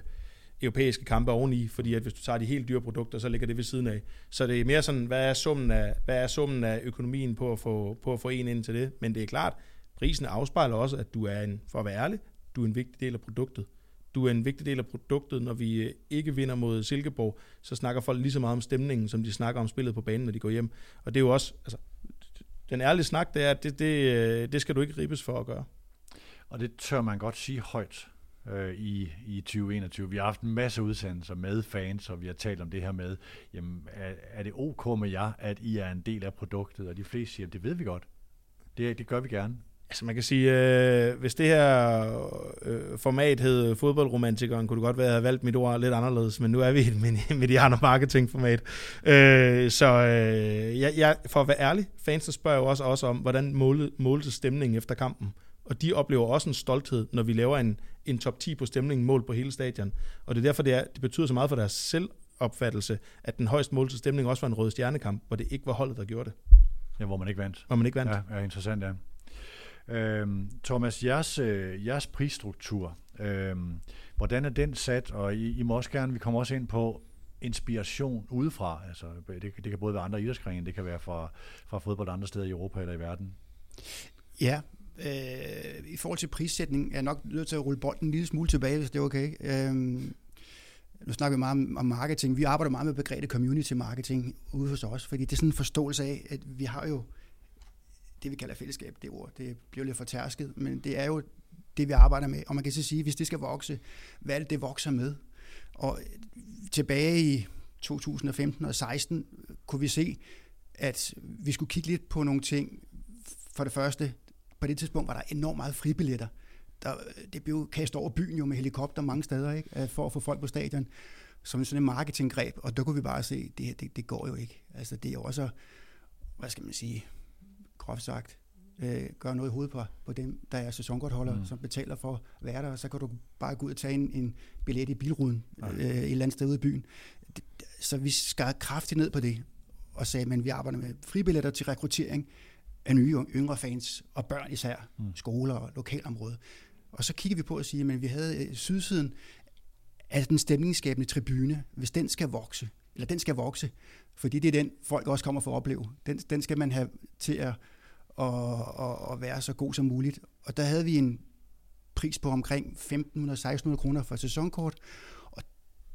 europæiske kampe oveni, fordi at hvis du tager de helt dyre produkter, så ligger det ved siden af. Så det er mere sådan, hvad er summen af, hvad er summen af økonomien på at, få, på at få en ind til det? Men det er klart, prisen afspejler også, at du er en, for at være ærlig, du er en vigtig del af produktet. Du er en vigtig del af produktet, når vi øh, ikke vinder mod Silkeborg, så snakker folk lige så meget om stemningen, som de snakker om spillet på banen, når de går hjem. Og det er jo også, altså, den ærlige snak, det er, at det, det, øh, det skal du ikke ribes for at gøre. Og det tør man godt sige højt øh, i, i 2021. Vi har haft en masse udsendelser med fans, og vi har talt om det her med, jamen, er, er det ok med jer, at I er en del af produktet? Og de fleste siger, det ved vi godt. Det, det gør vi gerne. Altså man kan sige, øh, hvis det her øh, format hed fodboldromantikeren, kunne det godt være, at jeg havde valgt mit ord lidt anderledes, men nu er vi i et mediano marketingformat. Øh, så øh, jeg, jeg, for at være ærlig, fansen spørger jo også, også om, hvordan målte, stemningen efter kampen og de oplever også en stolthed, når vi laver en, en top 10 på stemningen mål på hele stadion. Og det er derfor, det, er, det betyder så meget for deres selvopfattelse, at den højst målte stemning også var en rød stjernekamp, hvor det ikke var holdet, der gjorde det. Ja, hvor man ikke vandt. Hvor man ikke vandt. Ja, ja interessant, ja. Øhm, Thomas, jeres, øh, jeres prisstruktur, øhm, hvordan er den sat? Og I, I må også gerne, vi kommer også ind på inspiration udefra. Altså, det, det kan både være andre idrætsgrene, det kan være fra, fra fodbold andre steder i Europa eller i verden. Ja, Øh, I forhold til prissætning er jeg nok nødt til at rulle bolden en lille smule tilbage, hvis det er okay. Øh, nu snakker vi meget om, om marketing. Vi arbejder meget med begrebet community marketing ude hos os, fordi det er sådan en forståelse af, at vi har jo det, vi kalder fællesskab, det ord. Det bliver lidt fortærsket, men det er jo det, vi arbejder med. Og man kan så sige, hvis det skal vokse, hvad er det, det vokser med? Og tilbage i 2015 og 16 kunne vi se, at vi skulle kigge lidt på nogle ting. For det første, på det tidspunkt var der enormt meget fribilletter. Der, det blev kastet over byen jo med helikopter mange steder, ikke? Øh, for at få folk på stadion, som sådan en marketinggreb, og der kunne vi bare se, det her, det, det går jo ikke. Altså det er jo også, hvad skal man sige, groft sagt, øh, gøre noget i hovedet på, på dem, der er sæsonkortholder, mm. som betaler for at være der, og så kan du bare gå ud og tage en, en billet i bilruden øh, et eller andet sted ude i byen. Så vi skar kraftigt ned på det, og sagde, at vi arbejder med fribilletter til rekruttering, af nye yngre fans, og børn især, mm. skoler og lokalområde. Og så kigger vi på at sige, at vi havde øh, sydsiden af den stemningsskabende tribune, hvis den skal vokse, eller den skal vokse, fordi det er den, folk også kommer for at opleve. Den, den skal man have til at, at, at, at være så god som muligt. Og der havde vi en pris på omkring 1.500-1.600 kroner for sæsonkort,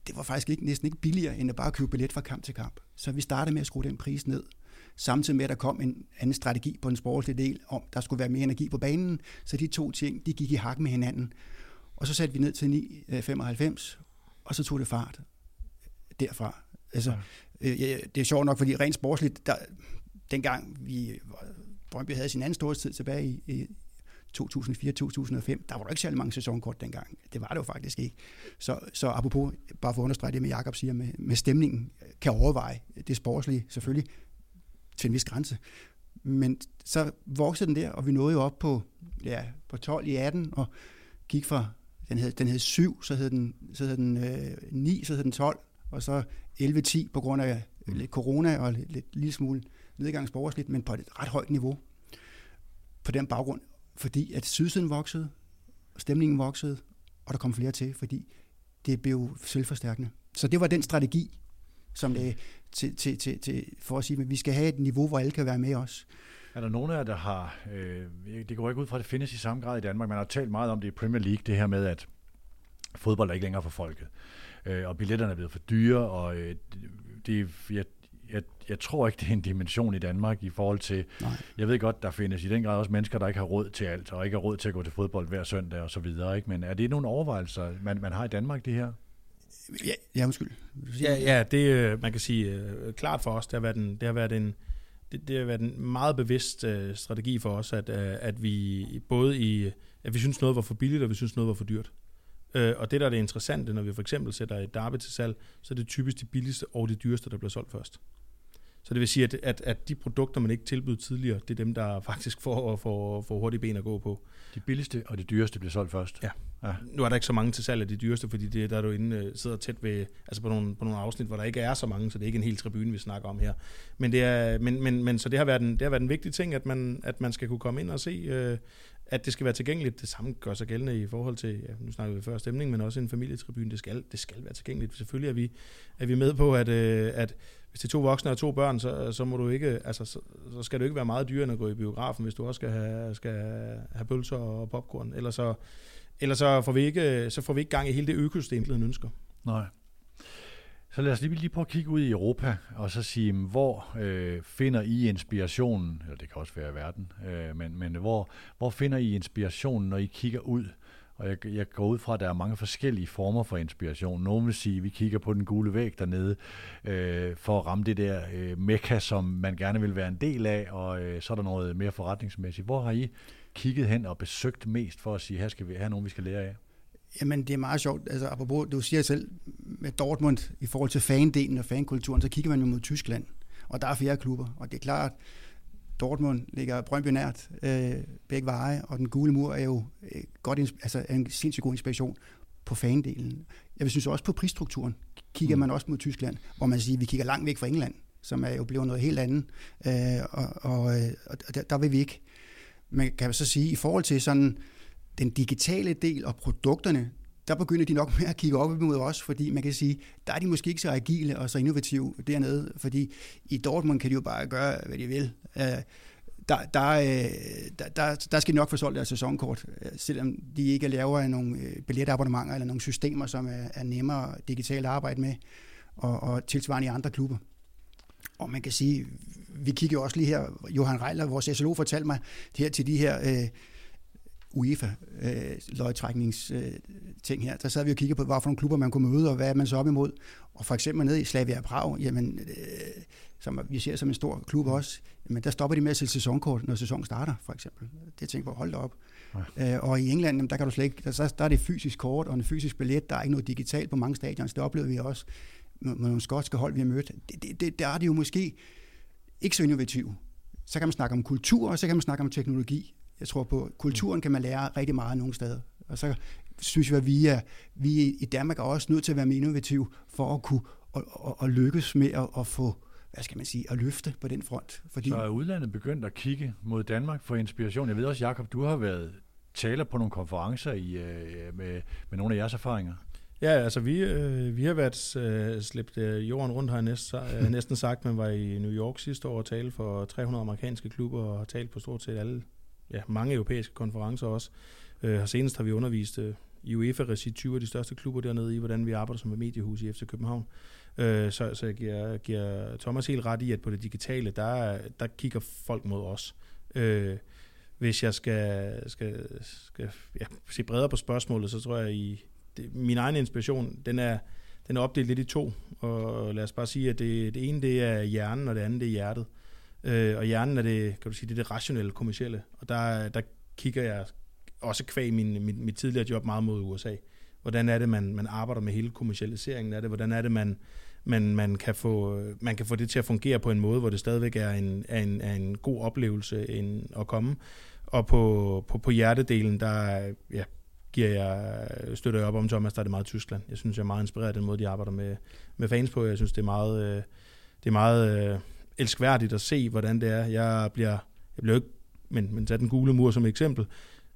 det var faktisk ikke, næsten ikke billigere, end at bare købe billet fra kamp til kamp. Så vi startede med at skrue den pris ned samtidig med, at der kom en anden strategi på den sportslige del, om der skulle være mere energi på banen, så de to ting, de gik i hak med hinanden. Og så satte vi ned til 9,95, og så tog det fart derfra. Altså, ja. øh, det er sjovt nok, fordi rent sportsligt, der, dengang vi, Brøndby havde sin anden storhedstid tilbage i, i 2004-2005, der var der ikke særlig mange sæsonkort dengang. Det var det jo faktisk ikke. Så, så apropos, bare for at understrege det med Jakob siger, med, med stemningen, kan overveje det sportslige selvfølgelig til en vis grænse. Men så voksede den der, og vi nåede jo op på, ja, på 12 i 18, og gik fra, den hed, den hed 7, så hed den, så hed den øh, 9, så hed den 12, og så 11-10 på grund af lidt corona og lidt, lidt lille smule nedgang sportsligt, men på et ret højt niveau på den baggrund, fordi at sydsiden voksede, stemningen voksede, og der kom flere til, fordi det blev selvforstærkende. Så det var den strategi, som det, til, til, til, til, for at sige, at vi skal have et niveau, hvor alle kan være med os. Er der nogen af jer, der har, øh, det går ikke ud fra, at det findes i samme grad i Danmark, man har talt meget om det i Premier League, det her med, at fodbold er ikke længere for folket, øh, og billetterne er blevet for dyre, og øh, det, jeg, jeg, jeg tror ikke, det er en dimension i Danmark i forhold til, Nej. jeg ved godt, der findes i den grad også mennesker, der ikke har råd til alt, og ikke har råd til at gå til fodbold hver søndag og så videre, ikke? men er det nogle overvejelser, man, man har i Danmark, det her? Ja, ja undskyld. Ja, ja, det øh, man kan sige uh, klart for os, det har været en, det har været en, det, det har været en meget bevidst uh, strategi for os, at, at vi både i, at vi synes noget var for billigt, og vi synes noget var for dyrt. Uh, og det, der er det interessante, når vi for eksempel sætter et derby til salg, så er det typisk de billigste og de dyreste, der bliver solgt først. Så det vil sige, at, at, at de produkter, man ikke tilbød tidligere, det er dem, der faktisk får, får, får hurtige ben at gå på. De billigste og de dyreste bliver solgt først? Ja. ja. Nu er der ikke så mange til salg af de dyreste, fordi det, der er du inde, øh, sidder tæt ved, altså på nogle, på nogle afsnit, hvor der ikke er så mange, så det er ikke en hel tribune, vi snakker om her. Men, det er, men, men, men så det har, været en, det har været en vigtig ting, at man, at man skal kunne komme ind og se, øh, at det skal være tilgængeligt. Det samme gør sig gældende i forhold til, ja, nu snakkede vi før stemning, men også en familietribune. Det skal, det skal være tilgængeligt. Selvfølgelig er vi, er vi med på, at, øh, at hvis det er to voksne og to børn, så, så må du ikke, altså, så, så skal du ikke være meget dyrere end at gå i biografen, hvis du også skal have, skal have pølser og popcorn. Ellers så, ellers så får vi ikke, så får vi ikke gang i hele det økosystem, den ønsker. Nej. Så lad os lige, lige prøve at kigge ud i Europa, og så sige, hvor øh, finder I inspirationen, eller det kan også være i verden, øh, men, men hvor, hvor finder I inspirationen, når I kigger ud og jeg, jeg går ud fra, at der er mange forskellige former for inspiration. Nogle vil sige, at vi kigger på den gule væg dernede, øh, for at ramme det der øh, mekka, som man gerne vil være en del af, og øh, så er der noget mere forretningsmæssigt. Hvor har I kigget hen og besøgt mest for at sige, her skal vi have nogen, vi skal lære af? Jamen, det er meget sjovt. Altså, apropos, du siger selv, med Dortmund, i forhold til fandelen og fankulturen, så kigger man jo mod Tyskland, og der er flere klubber, og det er klart, Dortmund ligger Brøndby nært øh, begge veje, og den gule mur er jo øh, godt, altså en sindssygt god inspiration på fandelen. Jeg synes også på prisstrukturen kigger mm. man også mod Tyskland, hvor man siger, at vi kigger langt væk fra England, som er jo blevet noget helt andet, øh, og, og, øh, og der, der vil vi ikke. Men kan så sige, i forhold til sådan den digitale del og produkterne, der begynder de nok med at kigge op imod os, fordi man kan sige, der er de måske ikke så agile og så innovative dernede, fordi i Dortmund kan de jo bare gøre, hvad de vil. Øh, der, der, øh, der, der, der skal de nok få solgt deres sæsonkort, øh, selvom de ikke laver nogle billetabonnementer eller nogle systemer, som er, er nemmere digitalt at arbejde med, og, og tilsvarende i andre klubber. Og man kan sige, vi kigger jo også lige her, Johan Reiler, vores SLO, fortalte mig her til de her øh, UEFA øh, her, der sad vi og kiggede på, hvad for nogle klubber man kunne møde, og hvad man så op imod. Og for eksempel nede i Slavia Prag, jamen, øh, som vi ser som en stor klub også, jamen, der stopper de med at sælge sæsonkort, når sæsonen starter, for eksempel. Det tænker på, hold op. Ja. Øh, og i England, jamen, der kan du slet ikke, der, der er det fysisk kort og en fysisk billet, der er ikke noget digitalt på mange stadions, det oplevede vi også med nogle skotske hold, vi har mødt. Det, det, det, der er det jo måske ikke så innovativt. Så kan man snakke om kultur, og så kan man snakke om teknologi. Jeg tror på, kulturen kan man lære rigtig meget nogle steder. Og så synes jeg, at vi, er, vi i Danmark er også nødt til at være mere innovative for at kunne at, at, at lykkes med at, at få hvad skal man sige, at løfte på den front. Fordi... Så er udlandet begyndt at kigge mod Danmark for inspiration? Jeg ved også, Jakob, du har været taler på nogle konferencer i, øh, med, med nogle af jeres erfaringer. Ja, altså vi, øh, vi har været øh, slæbt øh, jorden rundt, har jeg næsten, øh, næsten sagt. Man var i New York sidste år og talte for 300 amerikanske klubber og har talt på stort set alle ja, mange europæiske konferencer også. Øh, senest har vi undervist øh, i UEFA-regi 20 af de største klubber dernede i, hvordan vi arbejder som et mediehus i FC København. Øh, så, så jeg giver, giver Thomas helt ret i, at på det digitale, der, der kigger folk mod os. Øh, hvis jeg skal, skal, skal ja, se bredere på spørgsmålet, så tror jeg, i det, min egen inspiration, den er, den er opdelt lidt i to. Og lad os bare sige, at det, det ene det er hjernen, og det andet det er hjertet. Øh, øh, og hjernen er det, kan du sige, det, er det rationelle, kommercielle. Og der, der kigger jeg også kvæg min, min, mit tidligere job meget mod USA. Hvordan er det, man, man arbejder med hele kommercialiseringen af det? Hvordan er det, man, man, man, kan få, man kan få det til at fungere på en måde, hvor det stadigvæk er en, er en, er en god oplevelse en, at komme. Og på, på, på hjertedelen, der ja, giver jeg, støtter jeg op om Thomas, der er det meget Tyskland. Jeg synes, jeg er meget inspireret af den måde, de arbejder med, med fans på. Jeg synes, det er meget, øh, det er meget øh, elskværdigt at se, hvordan det er. Jeg bliver, jeg bliver ikke, men, men tag den gule mur som eksempel,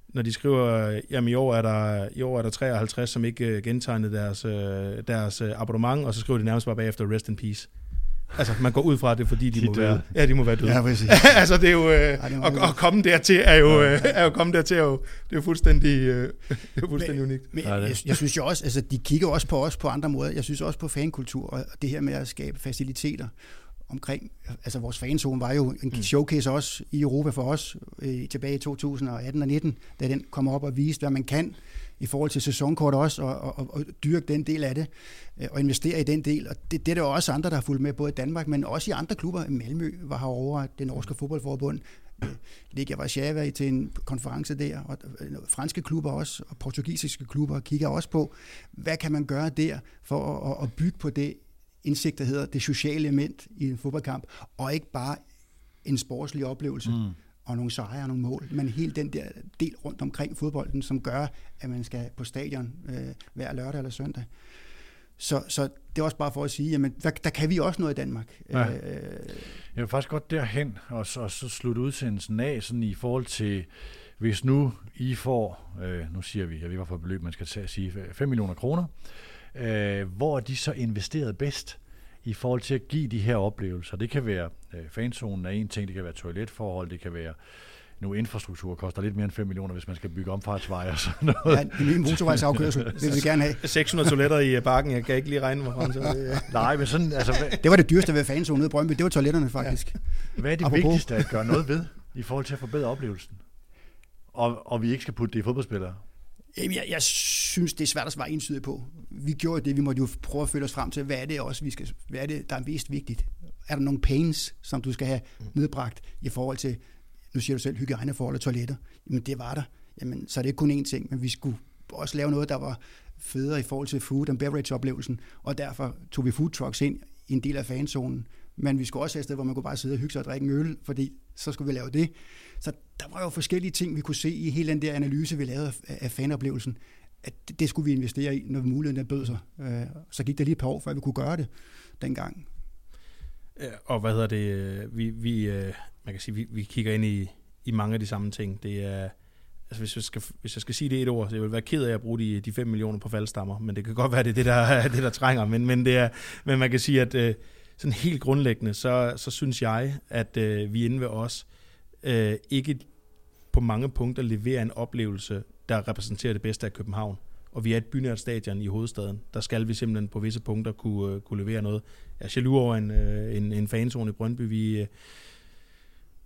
når de skriver, jamen i år er der, i år er der 53, som ikke uh, gentegnede deres, uh, deres uh, abonnement, og så skriver de nærmest bare bagefter, rest in peace. Altså, man går ud fra, at det er fordi, de, de må døde. være, ja, de må være døde. Ja, præcis. altså, det er jo, øh, at, at, komme dertil er jo, øh, er jo komme dertil er jo, det er jo fuldstændig, øh, det er fuldstændig men, unikt. Men, jeg, jeg, synes jo også, altså, de kigger også på os på andre måder. Jeg synes også på fankultur, og det her med at skabe faciliteter omkring, altså vores fanzone var jo en mm. showcase også i Europa for os øh, tilbage i 2018 og 19, da den kom op og viste, hvad man kan i forhold til sæsonkort også, og, og, og dyrke den del af det, øh, og investere i den del. Og det, det er der også andre, der har fulgt med, både i Danmark, men også i andre klubber. Malmø var herovre, det norske fodboldforbund, øh, Liga Warszawa til en konference der, og øh, franske klubber også, og portugisiske klubber kigger også på, hvad kan man gøre der for at, at bygge på det indsigt, der hedder det sociale element i en fodboldkamp, og ikke bare en sportslig oplevelse mm. og nogle sejre og nogle mål, men helt den der del rundt omkring fodbolden, som gør, at man skal på stadion øh, hver lørdag eller søndag. Så, så det er også bare for at sige, jamen, der, der kan vi også noget i Danmark. Ja. Øh, jeg vil faktisk godt derhen, og så, og så slutte udsendelsen af, sådan i forhold til, hvis nu I får, øh, nu siger vi, jeg ved ikke, hvorfor beløb man skal sige, 5 millioner kroner, øh, hvor er de så investeret bedst i forhold til at give de her oplevelser. Det kan være øh, fanzonen er en ting, det kan være toiletforhold, det kan være nu infrastruktur koster lidt mere end 5 millioner, hvis man skal bygge omfartsveje og sådan noget. Ja, en ny motorvejsafkørsel, det vil vi gerne have. 600 toiletter i bakken, jeg kan ikke lige regne mig frem til det. Nej, men sådan, altså... Hvad... Det var det dyreste ved fanzonen ude i Brøndby, det var toiletterne faktisk. Ja. Hvad er det Apropos. vigtigste at gøre noget ved, i forhold til at forbedre oplevelsen? Og, og vi ikke skal putte det i fodboldspillere? Jamen, jeg, jeg synes, det er svært at svare ensidigt på. Vi gjorde det, vi måtte jo prøve at følge os frem til, hvad er det også, vi skal, hvad er det, der er mest vigtigt? Er der nogle pains, som du skal have nedbragt i forhold til, nu siger du selv, hygiejneforhold og toiletter? Jamen, det var der. Jamen, så er det ikke kun én ting, men vi skulle også lave noget, der var federe i forhold til food and beverage oplevelsen, og derfor tog vi food trucks ind i en del af fanzonen. Men vi skulle også have et sted, hvor man kunne bare sidde og hygge sig og drikke en øl, fordi så skulle vi lave det. Så der var jo forskellige ting, vi kunne se i hele den der analyse, vi lavede af fanoplevelsen, at det skulle vi investere i, når muligheden bød sig. Øh, så gik det lige et par år, før vi kunne gøre det dengang. Øh, og hvad hedder det? Øh, vi, vi, man kan sige, vi, vi kigger ind i, i mange af de samme ting. Det er, altså hvis jeg, skal, hvis jeg skal sige det et ord, så jeg vil være ked af at bruge de, de 5 millioner på faldstammer, men det kan godt være, det er det, der, det, der trænger. Men, men, det er, men man kan sige, at sådan helt grundlæggende, så, så synes jeg, at øh, vi inde ved os øh, Øh, ikke på mange punkter leverer en oplevelse, der repræsenterer det bedste af København. Og vi er et bynært stadion i hovedstaden. Der skal vi simpelthen på visse punkter kunne, øh, kunne levere noget. Jeg er jaloux over en, øh, en, en fanzone i Brøndby. Vi, øh,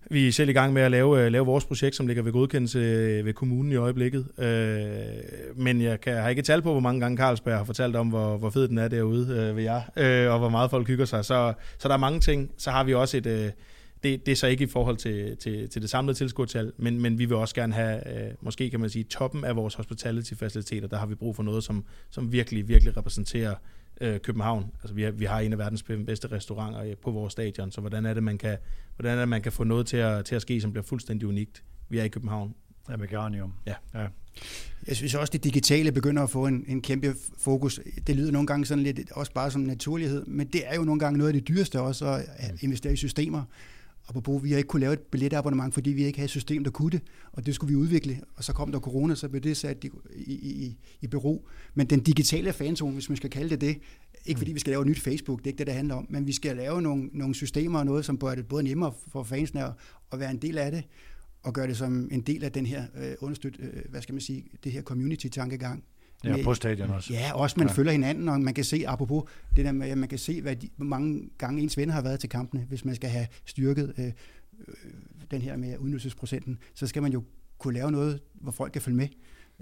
vi er selv i gang med at lave, øh, lave vores projekt, som ligger ved godkendelse øh, ved kommunen i øjeblikket. Øh, men jeg, kan, jeg har ikke tal på, hvor mange gange Carlsberg har fortalt om, hvor, hvor fed den er derude øh, ved jer, øh, og hvor meget folk hygger sig. Så, så der er mange ting. Så har vi også et... Det, det er så ikke i forhold til, til, til det samlede tilskuertal, men, men vi vil også gerne have, øh, måske kan man sige, toppen af vores hospitality-faciliteter. Der har vi brug for noget, som, som virkelig, virkelig repræsenterer øh, København. Altså, vi, har, vi har en af verdens bedste restauranter på vores stadion, så hvordan er det, man kan, hvordan er det, man kan få noget til at, til at ske, som bliver fuldstændig unikt? Vi er i København. Ja, med Garnium. Ja. ja. Jeg synes også, det digitale begynder at få en, en kæmpe fokus. Det lyder nogle gange sådan lidt også bare som naturlighed, men det er jo nogle gange noget af det dyreste også at investere i systemer. Apropos, vi har ikke kunne lave et billetabonnement, fordi vi ikke havde et system, der kunne det, og det skulle vi udvikle. Og så kom der corona, så blev det sat i, i, i, i bero. Men den digitale fanzone, hvis man skal kalde det det, ikke fordi vi skal lave et nyt Facebook, det er ikke det, det handler om, men vi skal lave nogle, nogle systemer og noget, som gør det både nemmere for fansene at, at være en del af det, og gøre det som en del af den her øh, understøt, øh, hvad skal man sige, det her community-tankegang. Ja, med, på stadion også. Ja, også man ja. følger hinanden, og man kan se, apropos det der med, at man kan se, hvad de, hvor mange gange ens venner har været til kampene, hvis man skal have styrket øh, den her med udnyttelsesprocenten, så skal man jo kunne lave noget, hvor folk kan følge med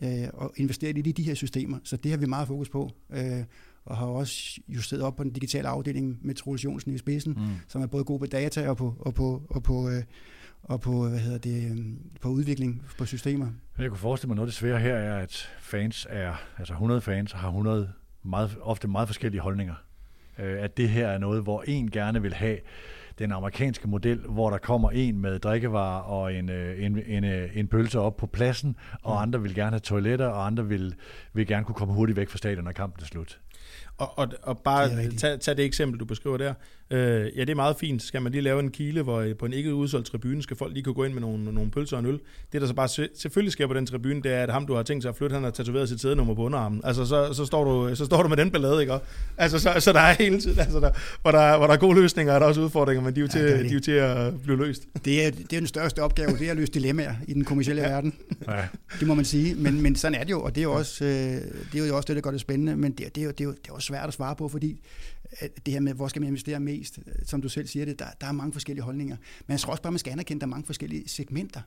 øh, og investere lidt i de her systemer. Så det har vi meget fokus på, øh, og har også justeret op på den digitale afdeling med Troels Jonsen i spidsen, mm. som er både god på data og på, og på, og på, øh, og på, hvad hedder det, øhm, på udvikling på systemer. Jeg kunne forestille mig, noget af det svære her er, at fans er, altså 100 fans har 100 meget, ofte meget forskellige holdninger. Øh, at det her er noget, hvor en gerne vil have den amerikanske model, hvor der kommer en med drikkevarer og en, øh, en, en, øh, en pølse op på pladsen, og mm. andre vil gerne have toiletter, og andre vil, vil gerne kunne komme hurtigt væk fra stadion, når kampen er slut. Og, og, og bare tag, tag det eksempel, du beskriver der. Øh, ja, det er meget fint. Skal man lige lave en kile, hvor øh, på en ikke udsolgt tribune skal folk lige kunne gå ind med nogle, nogle pølser og en øl. Det, der så bare selvfølgelig sker på den tribune, det er, at ham, du har tænkt sig at flytte, han har tatoveret sit sædenummer på underarmen. Altså, så, så, står du, så står du med den ballade, ikke? Altså, så, så der er hele tiden, altså, der, hvor, der, hvor der er gode løsninger, er der også udfordringer, men de er jo til, ja, de er jo til at blive løst. Det er, det er den største opgave, det er at løse dilemmaer i den kommercielle ja. verden. Ja. Det må man sige. Men, men sådan er det jo, og det er jo også, øh, det, er jo også det, der gør det spændende, men det, det, er jo, det, er jo, det er jo svært at svare på, fordi det her med, hvor skal man investere mest, som du selv siger det, der, der er mange forskellige holdninger. Men jeg tror også bare, man skal anerkende, at der er mange forskellige segmenter.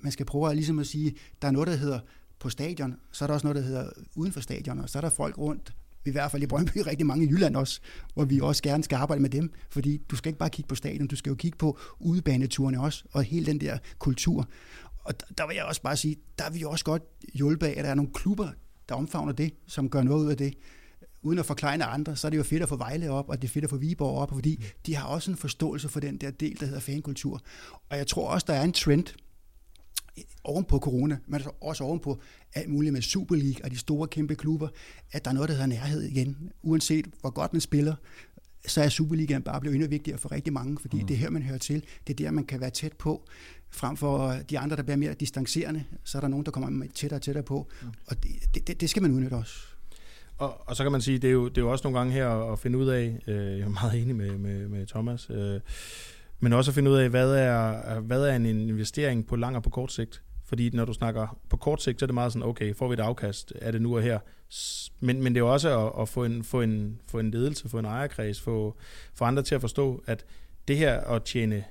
Man skal prøve at, ligesom at sige, der er noget, der hedder på stadion, så er der også noget, der hedder uden for stadion, og så er der folk rundt, i hvert fald i Brøndby, rigtig mange i Jylland også, hvor vi også gerne skal arbejde med dem, fordi du skal ikke bare kigge på stadion, du skal jo kigge på udebaneturene også, og hele den der kultur. Og der vil jeg også bare sige, der er vi også godt hjulpet af, at der er nogle klubber, der omfavner det, som gør noget ud af det uden at forklare andre, så er det jo fedt at få Vejle op, og det er fedt at få Viborg op, fordi de har også en forståelse for den der del, der hedder fankultur. Og jeg tror også, der er en trend oven på corona, men også oven på alt muligt med Super League og de store kæmpe klubber, at der er noget, der hedder nærhed igen. Uanset hvor godt man spiller, så er Superligaen bare blevet endnu vigtigere for rigtig mange, fordi mm. det er her, man hører til. Det er der, man kan være tæt på, frem for de andre, der bliver mere distancerende. Så er der nogen, der kommer tættere og tættere på, mm. og det, det, det skal man udnytte også. Og, og så kan man sige, det er jo, det er jo også nogle gange her at finde ud af, øh, jeg er meget enig med, med, med Thomas, øh, men også at finde ud af, hvad er, hvad er en investering på lang og på kort sigt. Fordi når du snakker på kort sigt, så er det meget sådan, okay, får vi et afkast, er det nu og her. Men, men det er jo også at, at få, en, få, en, få en ledelse, få en ejerkreds, få, få andre til at forstå, at det her at tjene,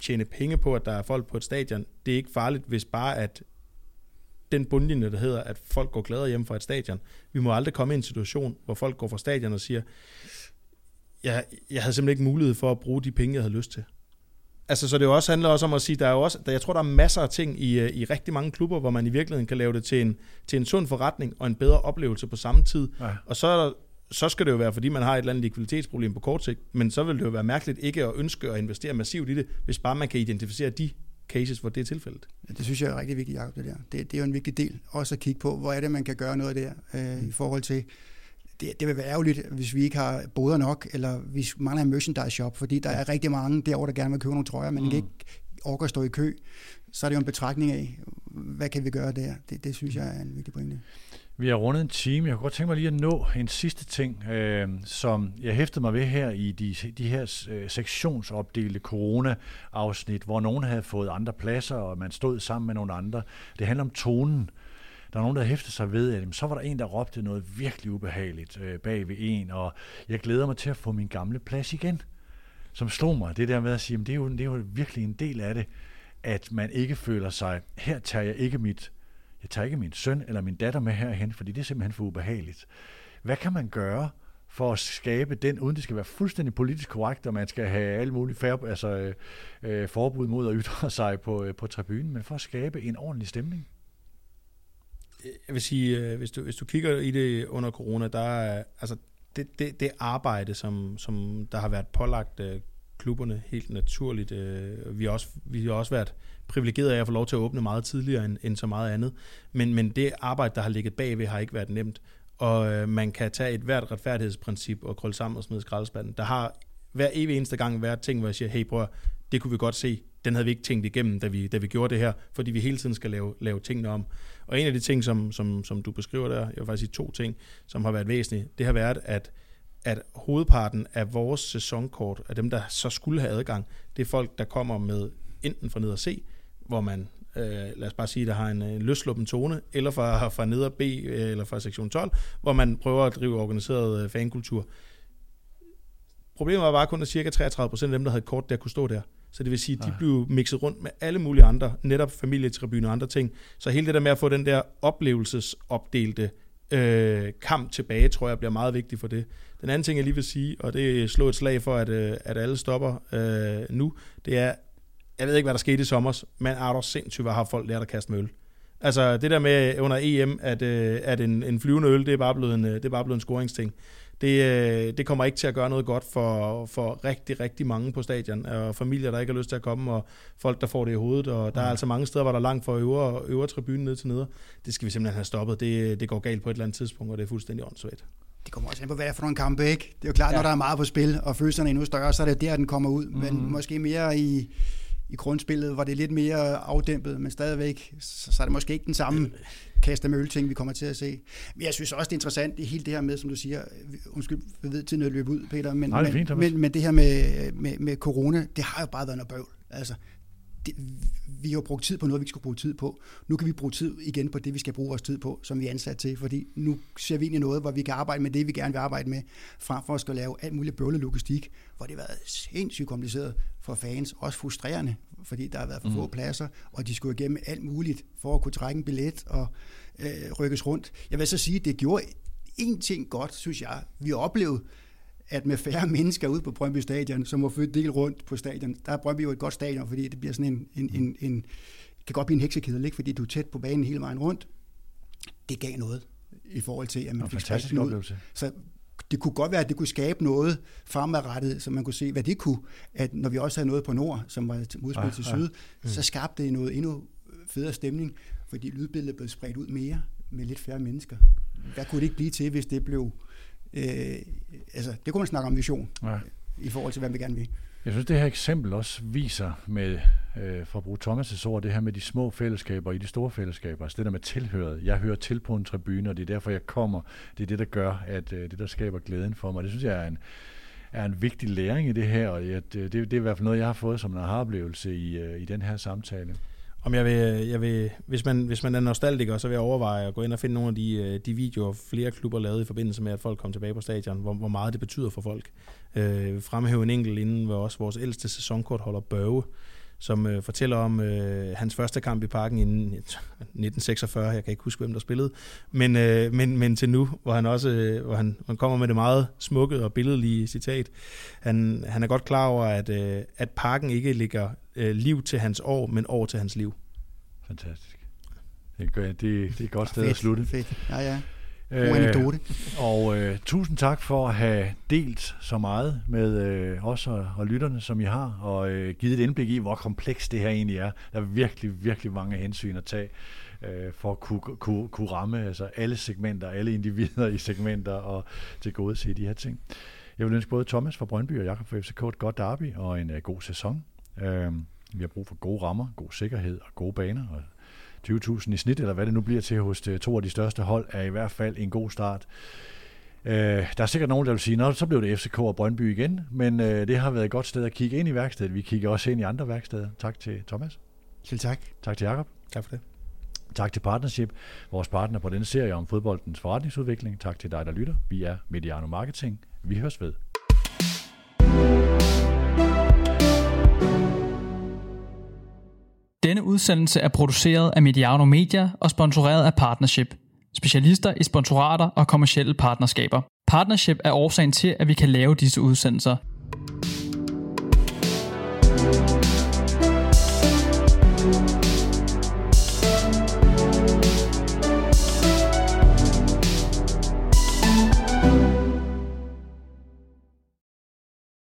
tjene penge på, at der er folk på et stadion, det er ikke farligt, hvis bare at den bundlinje, der hedder, at folk går gladere hjem fra et stadion. Vi må aldrig komme i en situation, hvor folk går fra stadion og siger, jeg, jeg havde simpelthen ikke mulighed for at bruge de penge, jeg havde lyst til. Altså, så det jo også handler også om at sige, der er jo også, der, jeg tror, der er masser af ting i, øh, i rigtig mange klubber, hvor man i virkeligheden kan lave det til en, til en sund forretning og en bedre oplevelse på samme tid. Ja. Og så, der, så skal det jo være, fordi man har et eller andet likviditetsproblem på kort sigt, men så vil det jo være mærkeligt ikke at ønske at investere massivt i det, hvis bare man kan identificere de cases, hvor det er tilfældet. Ja, det synes jeg er rigtig vigtigt, Jacob, det der. Det, det er jo en vigtig del, også at kigge på, hvor er det, man kan gøre noget der, øh, mm. i forhold til, det, det vil være ærgerligt, hvis vi ikke har boder nok, eller hvis mangler en merchandise shop, fordi der er rigtig mange derovre, der gerne vil købe nogle trøjer, men mm. ikke orker at stå i kø. Så er det jo en betragtning af, hvad kan vi gøre der? Det, det synes jeg er en vigtig pointe. Vi har rundet en time. Jeg kunne godt tænke mig lige at nå en sidste ting, øh, som jeg hæftede mig ved her i de, de her øh, sektionsopdelte corona-afsnit, hvor nogen havde fået andre pladser, og man stod sammen med nogle andre. Det handler om tonen. Der var nogen, der hæftede sig ved, at så var der en, der råbte noget virkelig ubehageligt øh, bag ved en, og jeg glæder mig til at få min gamle plads igen. Som slog mig, det der med at sige, at det er, jo, det er jo virkelig en del af det, at man ikke føler sig, her tager jeg ikke mit jeg tager ikke min søn eller min datter med herhen, fordi det er simpelthen for ubehageligt. Hvad kan man gøre for at skabe den, uden det skal være fuldstændig politisk korrekt, og man skal have alle mulige færre, altså, øh, øh, forbud mod at ytre sig på, øh, på tribunen, men for at skabe en ordentlig stemning? Jeg vil sige, øh, hvis du, hvis du kigger i det under corona, der er, altså, det, det, det arbejde, som, som der har været pålagt øh, klubberne helt naturligt. Øh, vi, har også, vi har også været privilegeret af at få lov til at åbne meget tidligere end, end så meget andet. Men, men det arbejde, der har ligget bagved, har ikke været nemt. Og øh, man kan tage et hvert retfærdighedsprincip og krølle sammen og smide skraldespanden. Der har hver evig eneste gang været ting, hvor jeg siger, hey bror, det kunne vi godt se. Den havde vi ikke tænkt igennem, da vi, da vi gjorde det her, fordi vi hele tiden skal lave, lave tingene om. Og en af de ting, som, som, som du beskriver der, jeg vil faktisk sige to ting, som har været væsentlige, det har været, at at hovedparten af vores sæsonkort, af dem, der så skulle have adgang, det er folk, der kommer med enten fra ned og C, hvor man, øh, lad os bare sige, der har en, en løsluppen tone, eller fra, fra ned og B, øh, eller fra sektion 12, hvor man prøver at drive organiseret øh, fankultur. Problemet var bare kun, at cirka 33% af dem, der havde kort, der kunne stå der. Så det vil sige, at de blev mixet rundt med alle mulige andre, netop familietribuner og andre ting. Så hele det der med at få den der oplevelsesopdelte øh, kamp tilbage, tror jeg bliver meget vigtigt for det. Den anden ting, jeg lige vil sige, og det er slå et slag for, at, øh, at alle stopper øh, nu, det er, jeg ved ikke, hvad der skete i sommer, men er der sindssygt, hvad har folk lært at kaste med øl. Altså det der med under EM, at, øh, at en, en flyvende øl, det er bare blevet en, øh, det er bare blevet en scoringsting. Det, øh, det kommer ikke til at gøre noget godt for, for rigtig, rigtig mange på stadion, og familier, der ikke har lyst til at komme, og folk, der får det i hovedet, og der er altså mange steder, hvor der er langt fra øvre, øvre tribunen ned til neder. Det skal vi simpelthen have stoppet. Det, det går galt på et eller andet tidspunkt, og det er fuldstændig åndssvagt. Det kommer også an på, hvad det er for nogle kampe, ikke? Det er jo klart, ja. når der er meget på spil, og følelserne er endnu større, så er det der, den kommer ud. Mm-hmm. Men måske mere i, i grundspillet, hvor det lidt mere afdæmpet, men stadigvæk, så, så er det måske ikke den samme kaste med ting, vi kommer til at se. Men jeg synes også, det er interessant, det hele det her med, som du siger, undskyld, jeg ved, tiden er løbet ud, Peter, men, Nej, det fint, men, men, men det her med, med, med corona, det har jo bare været noget bøvl. Altså, det, vi har jo brugt tid på noget, vi ikke skulle bruge tid på. Nu kan vi bruge tid igen på det, vi skal bruge vores tid på, som vi er ansat til, fordi nu ser vi ind i noget, hvor vi kan arbejde med det, vi gerne vil arbejde med, frem for at skal lave alt muligt bøvlet logistik, hvor det har været sindssygt kompliceret for fans, også frustrerende, fordi der har været for mm. få pladser, og de skulle igennem alt muligt for at kunne trække en billet og øh, rykkes rundt. Jeg vil så sige, at det gjorde en ting godt, synes jeg. Vi oplevede, at med færre mennesker ude på Brøndby Stadion, som må flytte del rundt på stadion, der er Brøndby jo et godt stadion, fordi det bliver sådan en, en, en, en det kan godt blive en heksekedel, ikke? fordi du er tæt på banen hele vejen rundt. Det gav noget i forhold til, at man fik fantastisk oplevelse. Så det kunne godt være, at det kunne skabe noget fremadrettet, så man kunne se, hvad det kunne, at når vi også havde noget på nord, som var modspil ja, til syd, ja. Mm. så skabte det noget endnu federe stemning, fordi lydbilledet blev spredt ud mere med lidt færre mennesker. Hvad kunne det ikke blive til, hvis det blev Øh, altså, det kunne man snakke om vision ja. i forhold til, hvad vi gerne vil. Jeg synes, det her eksempel også viser med, øh, for at bruge Thomas' ord, det her med de små fællesskaber i de store fællesskaber. Altså det der med tilhøret. Jeg hører til på en tribune, og det er derfor, jeg kommer. Det er det, der gør, at øh, det, der skaber glæden for mig. Det synes jeg er en, er en vigtig læring i det her, og jeg, det, det er i hvert fald noget, jeg har fået som en aha-oplevelse i, øh, i den her samtale. Om jeg vil, jeg vil, hvis, man, hvis man er nostalgiker, så vil jeg overveje at gå ind og finde nogle af de, øh, de videoer, flere klubber lavede i forbindelse med, at folk kom tilbage på stadion, hvor, hvor meget det betyder for folk. Øh, fremhæve en enkelt inden, hvor også vores ældste sæsonkort holder Børge, som øh, fortæller om øh, hans første kamp i parken i 1946. Jeg kan ikke huske, hvem der spillede. Men, øh, men, men til nu, hvor han også øh, hvor han, han kommer med det meget smukke og billedlige citat. Han, han er godt klar over, at, øh, at parken ikke ligger øh, liv til hans år, men år til hans liv. Fantastisk. Det, det, det er et godt sted fedt, at slutte. Fedt. Ja, ja. God anekdote. Øh, og øh, tusind tak for at have delt så meget med øh, os og, og lytterne, som I har, og øh, givet et indblik i, hvor komplekst det her egentlig er. Der er virkelig, virkelig mange hensyn at tage øh, for at kunne, kunne, kunne ramme altså alle segmenter, alle individer i segmenter og til gode se de her ting. Jeg vil ønske både Thomas fra Brøndby og Jakob fra FCK et godt derby og en uh, god sæson. Uh, vi har brug for gode rammer, god sikkerhed og gode baner, og 20.000 i snit, eller hvad det nu bliver til hos øh, to af de største hold, er i hvert fald en god start. Øh, der er sikkert nogen, der vil sige, at så blev det FCK og Brøndby igen, men øh, det har været et godt sted at kigge ind i værkstedet. Vi kigger også ind i andre værksteder. Tak til Thomas. Selv tak. Tak til Jakob. Tak for det. Tak til Partnership, vores partner på denne serie om fodboldens forretningsudvikling. Tak til dig, der lytter. Vi er Mediano Marketing. Vi høres ved. Denne udsendelse er produceret af Mediano Media og sponsoreret af Partnership, specialister i sponsorater og kommersielle partnerskaber. Partnership er årsagen til, at vi kan lave disse udsendelser. thank you